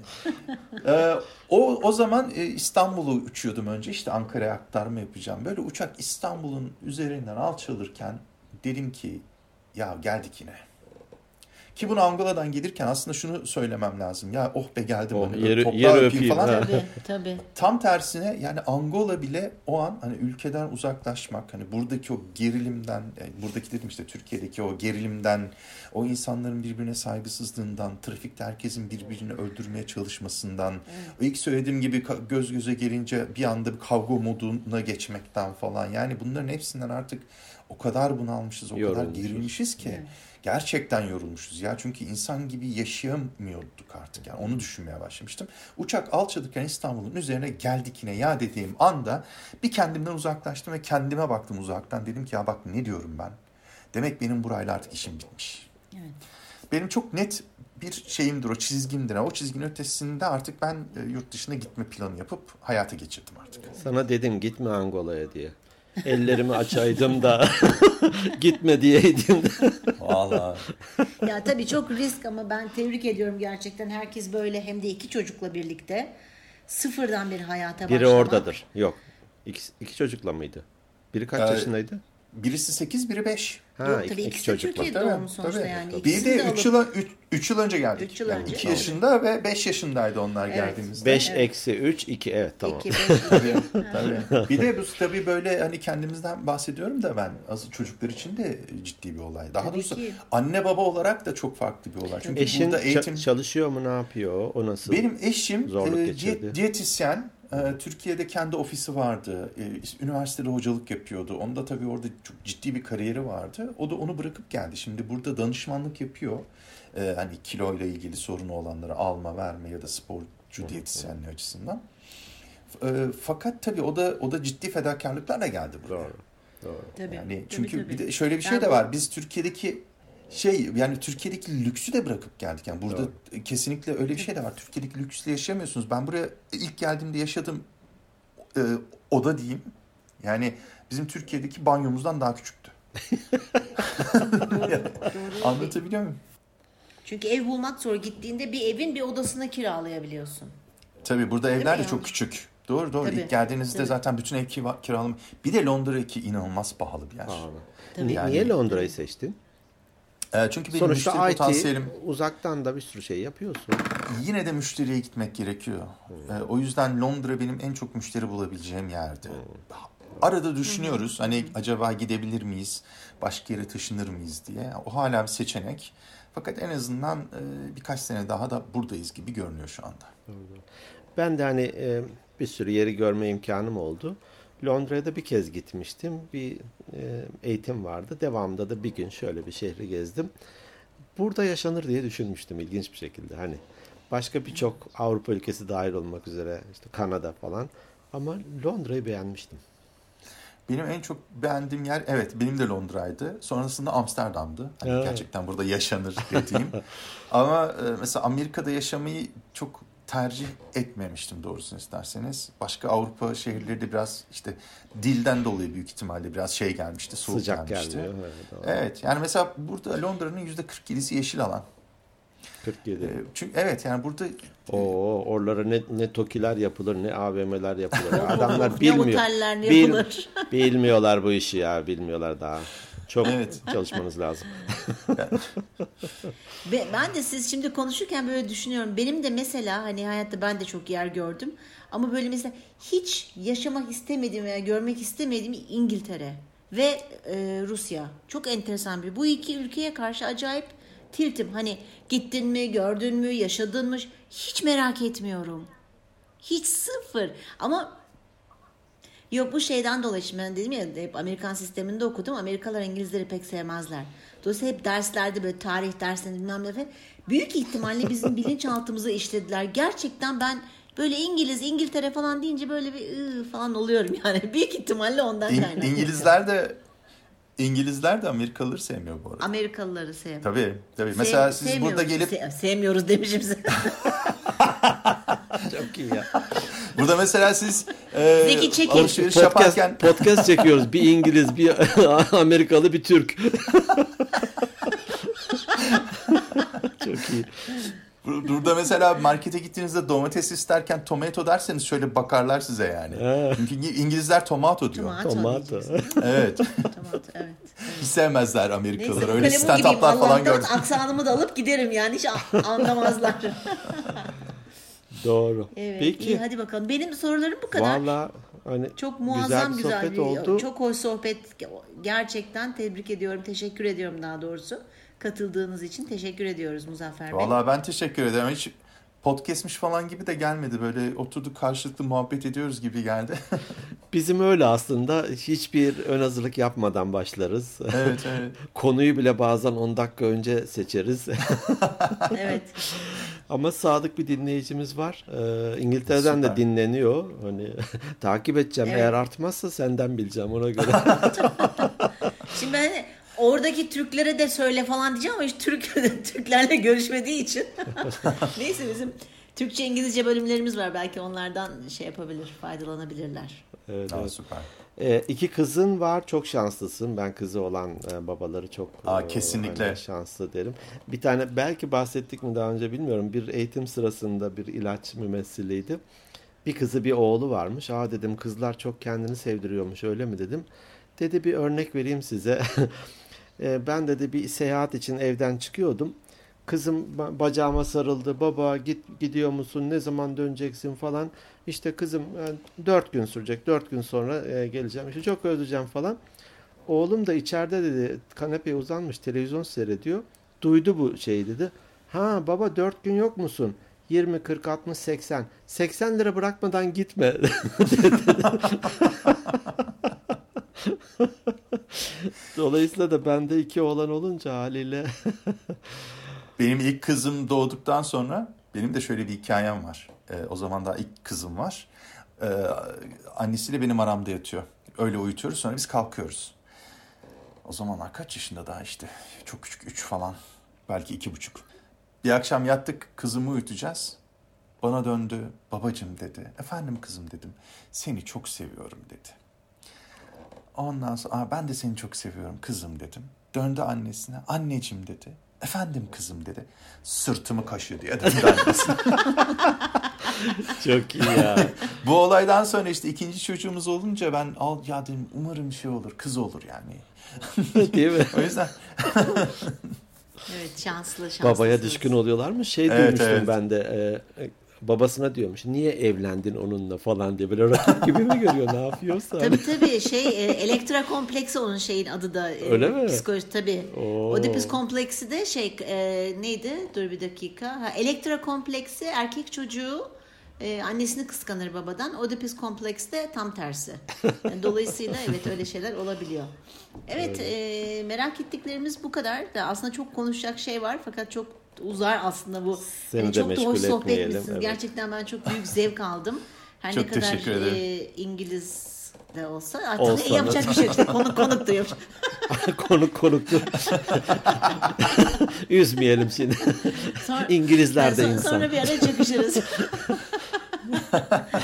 Ee, o, o zaman e, İstanbul'u uçuyordum önce. İşte Ankara'ya aktarma yapacağım. Böyle uçak İstanbul'un üzerinden alçalırken dedim ki ya geldik yine. Ki bunu Angola'dan gelirken aslında şunu söylemem lazım. Ya oh be geldim. Oh, hani yeri- toprağı yeri öpeyim öpeyim, falan. Tabii tabii. Tam tersine yani Angola bile o an hani ülkeden uzaklaşmak hani buradaki o gerilimden yani buradaki dedim işte Türkiye'deki o gerilimden o insanların birbirine saygısızlığından trafikte herkesin birbirini öldürmeye çalışmasından o ilk söylediğim gibi göz göze gelince bir anda bir kavga moduna geçmekten falan yani bunların hepsinden artık o kadar bunalmışız o kadar Yorulmuşuz. gerilmişiz ki gerçekten yorulmuşuz ya çünkü insan gibi yaşayamıyorduk artık yani onu düşünmeye başlamıştım. Uçak alçalırken İstanbul'un üzerine geldik yine ya dediğim anda bir kendimden uzaklaştım ve kendime baktım uzaktan. Dedim ki ya bak ne diyorum ben. Demek benim burayla artık işim bitmiş. Evet. Benim çok net bir şeyimdir o çizgimdir. O çizginin ötesinde artık ben e, yurt dışına gitme planı yapıp hayata geçirdim artık. Sana dedim gitme Angola'ya diye. Ellerimi açaydım da [laughs] gitme diyeydim de. Vallahi. Ya tabii çok risk ama ben tebrik ediyorum gerçekten. Herkes böyle hem de iki çocukla birlikte sıfırdan bir hayata Biri başlamak. oradadır. Yok. İki, iki çocukla mıydı? Biri kaç Ee, yaşındaydı? Birisi 8, biri 5. Ha, Yok iki- tabii iki ikisi de çocuk var. Türkiye'de doğumlu sonuçta yani. Bir İkisini de de 3 alıp- yıl, 3 yıl önce geldik. Üç yıl Yani önce. 2 Tamam. yaşında ve 5 yaşındaydı onlar Evet. geldiğimizde. 5 eksi 3 2 evet tamam. İki, beş, Tabii, tabii. [laughs] [laughs] Bir de bu tabii böyle hani kendimizden bahsediyorum da ben asıl çocuklar için de ciddi bir olay. Daha Tabii doğrusu ki. anne baba olarak da çok farklı bir olay. Çünkü Eşin burada eğitim çalışıyor mu ne yapıyor? O nasıl? benim eşim e, diyetisyen. E, Türkiye'de kendi ofisi vardı. E, üniversitede hocalık yapıyordu. Onda tabii orada çok ciddi bir kariyeri vardı. O da onu bırakıp geldi. Şimdi burada danışmanlık yapıyor. E, hani kilo ile ilgili sorunu olanları alma, verme ya da sporcu diyetisyenliği açısından. E, fakat tabii o da o da ciddi fedakarlıklarla geldi buraya. Doğru. Doğru. Tabii. Yani tabii, çünkü tabii. bir de şöyle bir şey Yani de var. Biz Türkiye'deki şey yani Türkiye'deki lüksü de bırakıp geldik. Yani burada kesinlikle öyle bir şey de var. Türkiye'deki lüksle yaşamıyorsunuz. Ben buraya ilk geldiğimde yaşadım e, oda diyeyim. Yani bizim Türkiye'deki banyomuzdan daha küçüktü. [laughs] [laughs] Anlatabiliyor muyum? Çünkü ev bulmak zor. Gittiğinde bir evin bir odasını kiralayabiliyorsun. Tabii burada Değil evler de çok yani? küçük. Doğru doğru. Tabii, İlk geldiğinizde tabii. zaten bütün ev kira- kiralama. Bir de Londra ki inanılmaz pahalı bir yer. Pahalı. Tabii. Ni- Yani- Niye Londra'yı seçtin? E, çünkü benim Sonuçta müşteri IT potansiyelim uzaktan da bir sürü şey yapıyorsun. Yine de müşteriye gitmek gerekiyor. Ee, o yüzden Londra benim en çok müşteri bulabileceğim yerdi. Arada düşünüyoruz hani acaba gidebilir miyiz, başka yere taşınır mıyız diye. O hala bir seçenek. Fakat en azından e, birkaç sene daha da buradayız gibi görünüyor şu anda. Ben de hani e, bir sürü yeri görme imkanım oldu. Londra'ya da bir kez gitmiştim. Bir e, eğitim vardı. Devamında da bir gün şöyle bir şehri gezdim. Burada yaşanır diye düşünmüştüm ilginç bir şekilde. Hani başka birçok Avrupa ülkesi dahil olmak üzere işte Kanada falan. Ama Londra'yı beğenmiştim. Benim en çok beğendiğim yer evet benim de Londra'ydı. Sonrasında Amsterdam'dı. Hani Evet. gerçekten burada yaşanır dediğim. [laughs] Ama e, mesela Amerika'da yaşamayı çok tercih etmemiştim doğrusunu isterseniz. Başka Avrupa şehirleri de biraz işte dilden dolayı büyük ihtimalle biraz şey gelmişti, soğuk Sıcak gelmişti. gelmiyor. Evet. Evet yani mesela burada Londra'nın yüzde 47'si yeşil alan. 47. E, çünkü evet yani burada Oo, oralara ne, ne tokiler yapılır ne AVM'ler yapılır. Ya [laughs] Adamlar Ne bilmiyor. oteller ne Bil- yapılır. bilmiyorlar bu işi ya. Bilmiyorlar daha. Çok Evet. çalışmanız lazım. [laughs] Ben de siz şimdi konuşurken böyle düşünüyorum. Benim de mesela hani hayatta ben de çok yer gördüm. Ama böyle mesela hiç yaşamak istemediğim veya görmek istemediğim İngiltere ve e, Rusya. Çok enteresan bir. Bu iki ülkeye karşı acayip tiltim. Hani gittin mi, gördün mü, yaşadın mı? Hiç merak etmiyorum. Hiç sıfır. Ama Yok bu şeyden dolayı şimdi ben dedim ya hep Amerikan sisteminde okudum. Amerikalılar İngilizleri pek sevmezler. Dolayısıyla hep derslerde böyle tarih derslerinde bilmem ne falan. Büyük ihtimalle bizim [laughs] bilinçaltımıza işlediler. Gerçekten ben böyle İngiliz, İngiltere falan deyince böyle bir ıı falan oluyorum yani. [laughs] Büyük ihtimalle ondan İn- kaynaklı. İngilizler de İngilizler de Amerikalıları sevmiyor bu arada. Amerikalıları sevmiyor. Tabii tabii. Mesela siz burada gelip Se- sevmiyoruz demişim size. [laughs] Çok iyi ya. [laughs] burada mesela siz e, Zeki Çekin. alışveriş Podcast, yaparken podcast çekiyoruz. Bir İngiliz, bir [laughs] Amerikalı, bir Türk. [laughs] Çok iyi. Bur- Burada mesela markete gittiğinizde domates isterken tomato derseniz şöyle bakarlar size yani. Çünkü İngi- İngilizler tomato diyor. Tomato. Tomato. Evet. Tomato evet. Hiç sevmezler Amerikalılar. Öyle Neyse gibiyim. stand-up'lar falan gördüm. aksanımı da alıp giderim yani hiç anlamazlar. Doğru. Evet, Peki. iyi hadi bakalım. Benim sorularım bu kadar. Valla hani çok muazzam güzel bir güzel, sohbet bir oldu. çok hoş sohbet. Gerçekten tebrik ediyorum. Teşekkür ediyorum daha doğrusu. Katıldığınız için teşekkür ediyoruz Muzaffer Bey. Vallahi ben teşekkür ederim. Hiç podcastmiş falan gibi de gelmedi. Böyle oturduk karşılıklı muhabbet ediyoruz gibi geldi. [laughs] Bizim öyle aslında hiçbir ön hazırlık yapmadan başlarız. evet evet. [laughs] Konuyu bile bazen 10 dakika önce seçeriz. [laughs] Evet. Ama sadık bir dinleyicimiz var. Ee, İngiltere'den de Süper. dinleniyor. Hani [laughs] takip edeceğim. Evet. Eğer artmazsa senden bileceğim ona göre. [laughs] Şimdi ben oradaki Türklere de söyle falan diyeceğim ama hiç Türk [laughs] Türklerle görüşmediği için. Neyse bizim Türkçe İngilizce bölümlerimiz var. Belki onlardan şey yapabilir, faydalanabilirler. Evet, Aa, evet. süper. Ee, iki kızın var. Çok şanslısın. Ben kızı olan e, babaları çok Aa, e, kesinlikle. hani şanslı derim. Bir tane belki bahsettik mi daha önce bilmiyorum. Bir eğitim sırasında bir ilaç mümessiliydi. Bir kızı bir oğlu varmış. Aa dedim kızlar çok kendini sevdiriyormuş öyle mi dedim. Dedi bir örnek vereyim size. [laughs] E, ben dedi bir seyahat için evden çıkıyordum. Kızım ba- bacağıma sarıldı. Baba git gidiyor musun? Ne zaman döneceksin falan. İşte kızım e, dört gün sürecek. Dört gün sonra e, geleceğim. İşte çok özleyeceğim falan. Oğlum da içeride dedi kanepeye uzanmış televizyon seyrediyor. Duydu bu şeyi dedi. Ha baba dört gün yok musun? 20, 40, 60, 80. 80 lira bırakmadan gitme. [laughs] Dolayısıyla da bende iki oğlan olunca haliyle [laughs] Benim ilk kızım doğduktan sonra benim de şöyle bir hikayem var. Ee, o zaman daha ilk kızım var. Ee, annesiyle benim aramda yatıyor. Öyle uyutuyoruz sonra biz kalkıyoruz. O zamanlar kaç yaşında daha işte çok küçük üç falan belki iki buçuk. Bir akşam yattık kızımı uyutacağız. Bana döndü babacım dedi. Efendim kızım dedim. Seni çok seviyorum dedi. Ondan sonra "Aa, ben de seni çok seviyorum kızım dedim. Döndü annesine anneciğim dedi. Efendim kızım dedi. Sırtımı kaşı diye annesine. [laughs] çok iyi ya. Bu olaydan sonra işte ikinci çocuğumuz olunca ben al ya dedim umarım şey olur kız olur yani. [laughs] Değil mi? O yüzden Evet şanslı şanslı. Babaya düşkün oluyorlar mı? Şey Evet, duymuştum evet. ben de. e, e, babasına diyormuş. Niye evlendin onunla falan diye. Böyle rakip gibi mi görüyor? Ne yapıyorsa. Tabii tabii şey e, elektra kompleksi onun şeyin adı da. e, Öyle mi? Psikoloji tabii. Oo. Oedipus kompleksi de şey e, neydi? Dur bir dakika. Ha, elektra kompleksi erkek çocuğu e, annesini kıskanır babadan. Oedipus kompleksi de tam tersi. Yani dolayısıyla evet öyle şeyler olabiliyor. Evet e, merak ettiklerimiz bu kadar da aslında çok konuşacak şey var fakat çok uzar aslında bu. Seni Yani de çok da hoş sohbet etmişsiniz. evet. Gerçekten ben çok büyük zevk aldım. Her Çok ne kadar e, İngiliz de olsa artık Olsa da. yapacak bir şey yok. İşte konuk konuk da yapacak. [laughs] konuk konuktu. [laughs] Üzmeyelim şimdi. Sonra, İngilizler de sonra, insan. Sonra bir ara çakışırız. [laughs]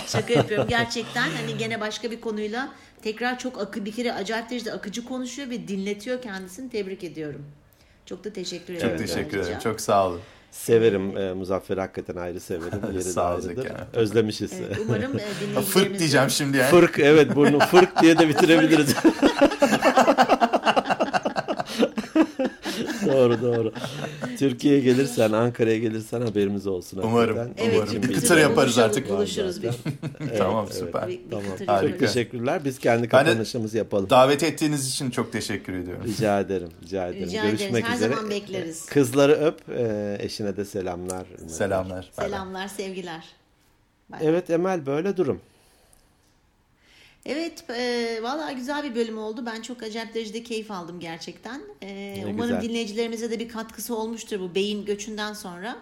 Şaka yapıyorum. Gerçekten hani gene başka bir konuyla tekrar çok akı bir kere acayip derecede akıcı konuşuyor ve dinletiyor kendisini. Tebrik ediyorum. Çok da teşekkür ederim. çok teşekkür ederim. Çok sağ olun. Severim e, Muzaffer'i hakikaten ayrı severim. [laughs] Yeri Sağ ol. Özlemişiz. Evet, umarım e, [laughs] dinleyicilerimiz Fırt diyeceğim şimdi yani. Fırk evet burnu fırk diye de bitirebiliriz. [laughs] [laughs] doğru doğru. Türkiye'ye gelirsen, Ankara'ya gelirsen haberimiz olsun. Umarım, hakikaten. Evet, umarım. bir kıtır yaparız artık. Buluşuruz bir. [laughs] tamam evet. süper. bir- bir Tamam. Harika. Çok teşekkürler. Biz kendi kapanışımızı yapalım. Davet ettiğiniz için çok teşekkür ediyorum. Rica ederim. Rica ederim. Rica Görüşmek ederiz. Her üzere. zaman bekleriz. Kızları öp. e, Eşine de selamlar. Selamlar. Selamlar, sevgiler. Bye. Evet Emel böyle durum. Evet, e, valla güzel bir bölüm oldu. Ben çok acayip derecede keyif aldım gerçekten. E, umarım güzel. dinleyicilerimize de bir katkısı olmuştur bu beyin göçünden sonra.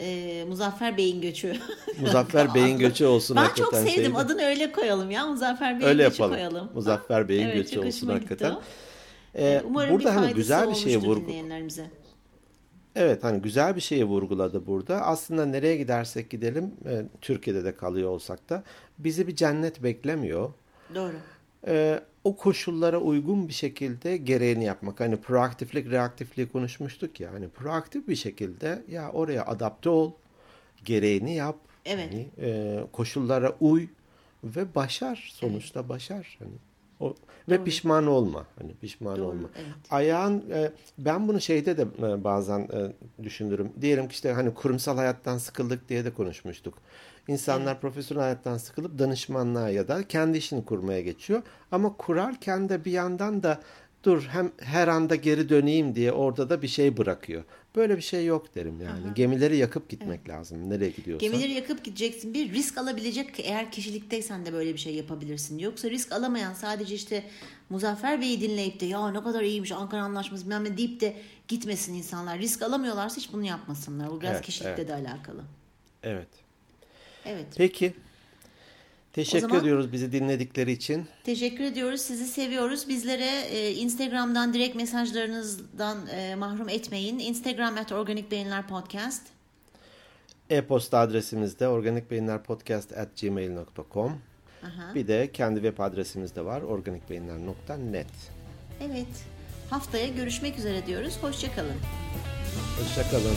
E, Muzaffer Bey'in göçü. [laughs] Muzaffer [laughs] Bey'in göçü olsun ben hakikaten. çok sevdim. şeydi. Adını öyle koyalım ya. Muzaffer Bey'in Öyle göçü yapalım. koyalım. Muzaffer Bey'in evet, göçü olsun hakikaten. o. Ee, Umarım burada bir hani güzel bir şeye vurgu. Evet hani güzel bir şeye vurguladı burada. Aslında nereye gidersek gidelim e, Türkiye'de de kalıyor olsak da bizi bir cennet beklemiyor. Doğru. E, o koşullara uygun bir şekilde gereğini yapmak. Hani proaktiflik, reaktifliği konuşmuştuk ya. Hani proaktif bir şekilde ya oraya adapte ol, gereğini yap. Evet. Hani, e, koşullara uy ve başar. Sonuçta başar. Hani o ve Doğru. pişman olma. Hani pişman Doğru, olma. evet. Ayağın e, ben bunu şeyde de e, bazen e, düşünürüm. Diyelim ki işte hani kurumsal hayattan sıkıldık diye de konuşmuştuk. İnsanlar profesyonel hayattan sıkılıp danışmanlığa ya da kendi işini kurmaya geçiyor. Ama kurarken de bir yandan da dur hem her anda geri döneyim diye orada da bir şey bırakıyor. Böyle bir şey yok derim yani. Gemileri yakıp gitmek lazım. Nereye gidiyorsan. Gemileri yakıp gideceksin. Bir risk alabilecek eğer kişilikteysen de böyle bir şey yapabilirsin. Yoksa risk alamayan sadece işte Muzaffer Bey'i dinleyip de ya ne kadar iyiymiş Ankara Anlaşması bilmem ne deyip de gitmesin insanlar. Risk alamıyorlarsa hiç bunu yapmasınlar. Bu biraz Evet, kişilikle evet. de alakalı. Evet. Evet. Peki. Teşekkür zaman- ediyoruz bizi dinledikleri için. Teşekkür ediyoruz. Sizi seviyoruz. Bizlere e, Instagram'dan direkt mesajlarınızdan e, mahrum etmeyin. Instagram at Organik Beyinler Podcast. E-posta adresimiz de organikbeyinlerpodcast@gmail.com. Bir de kendi web adresimiz de var organikbeyinler.net. Evet. Haftaya görüşmek üzere diyoruz. Hoşçakalın. Hoşçakalın.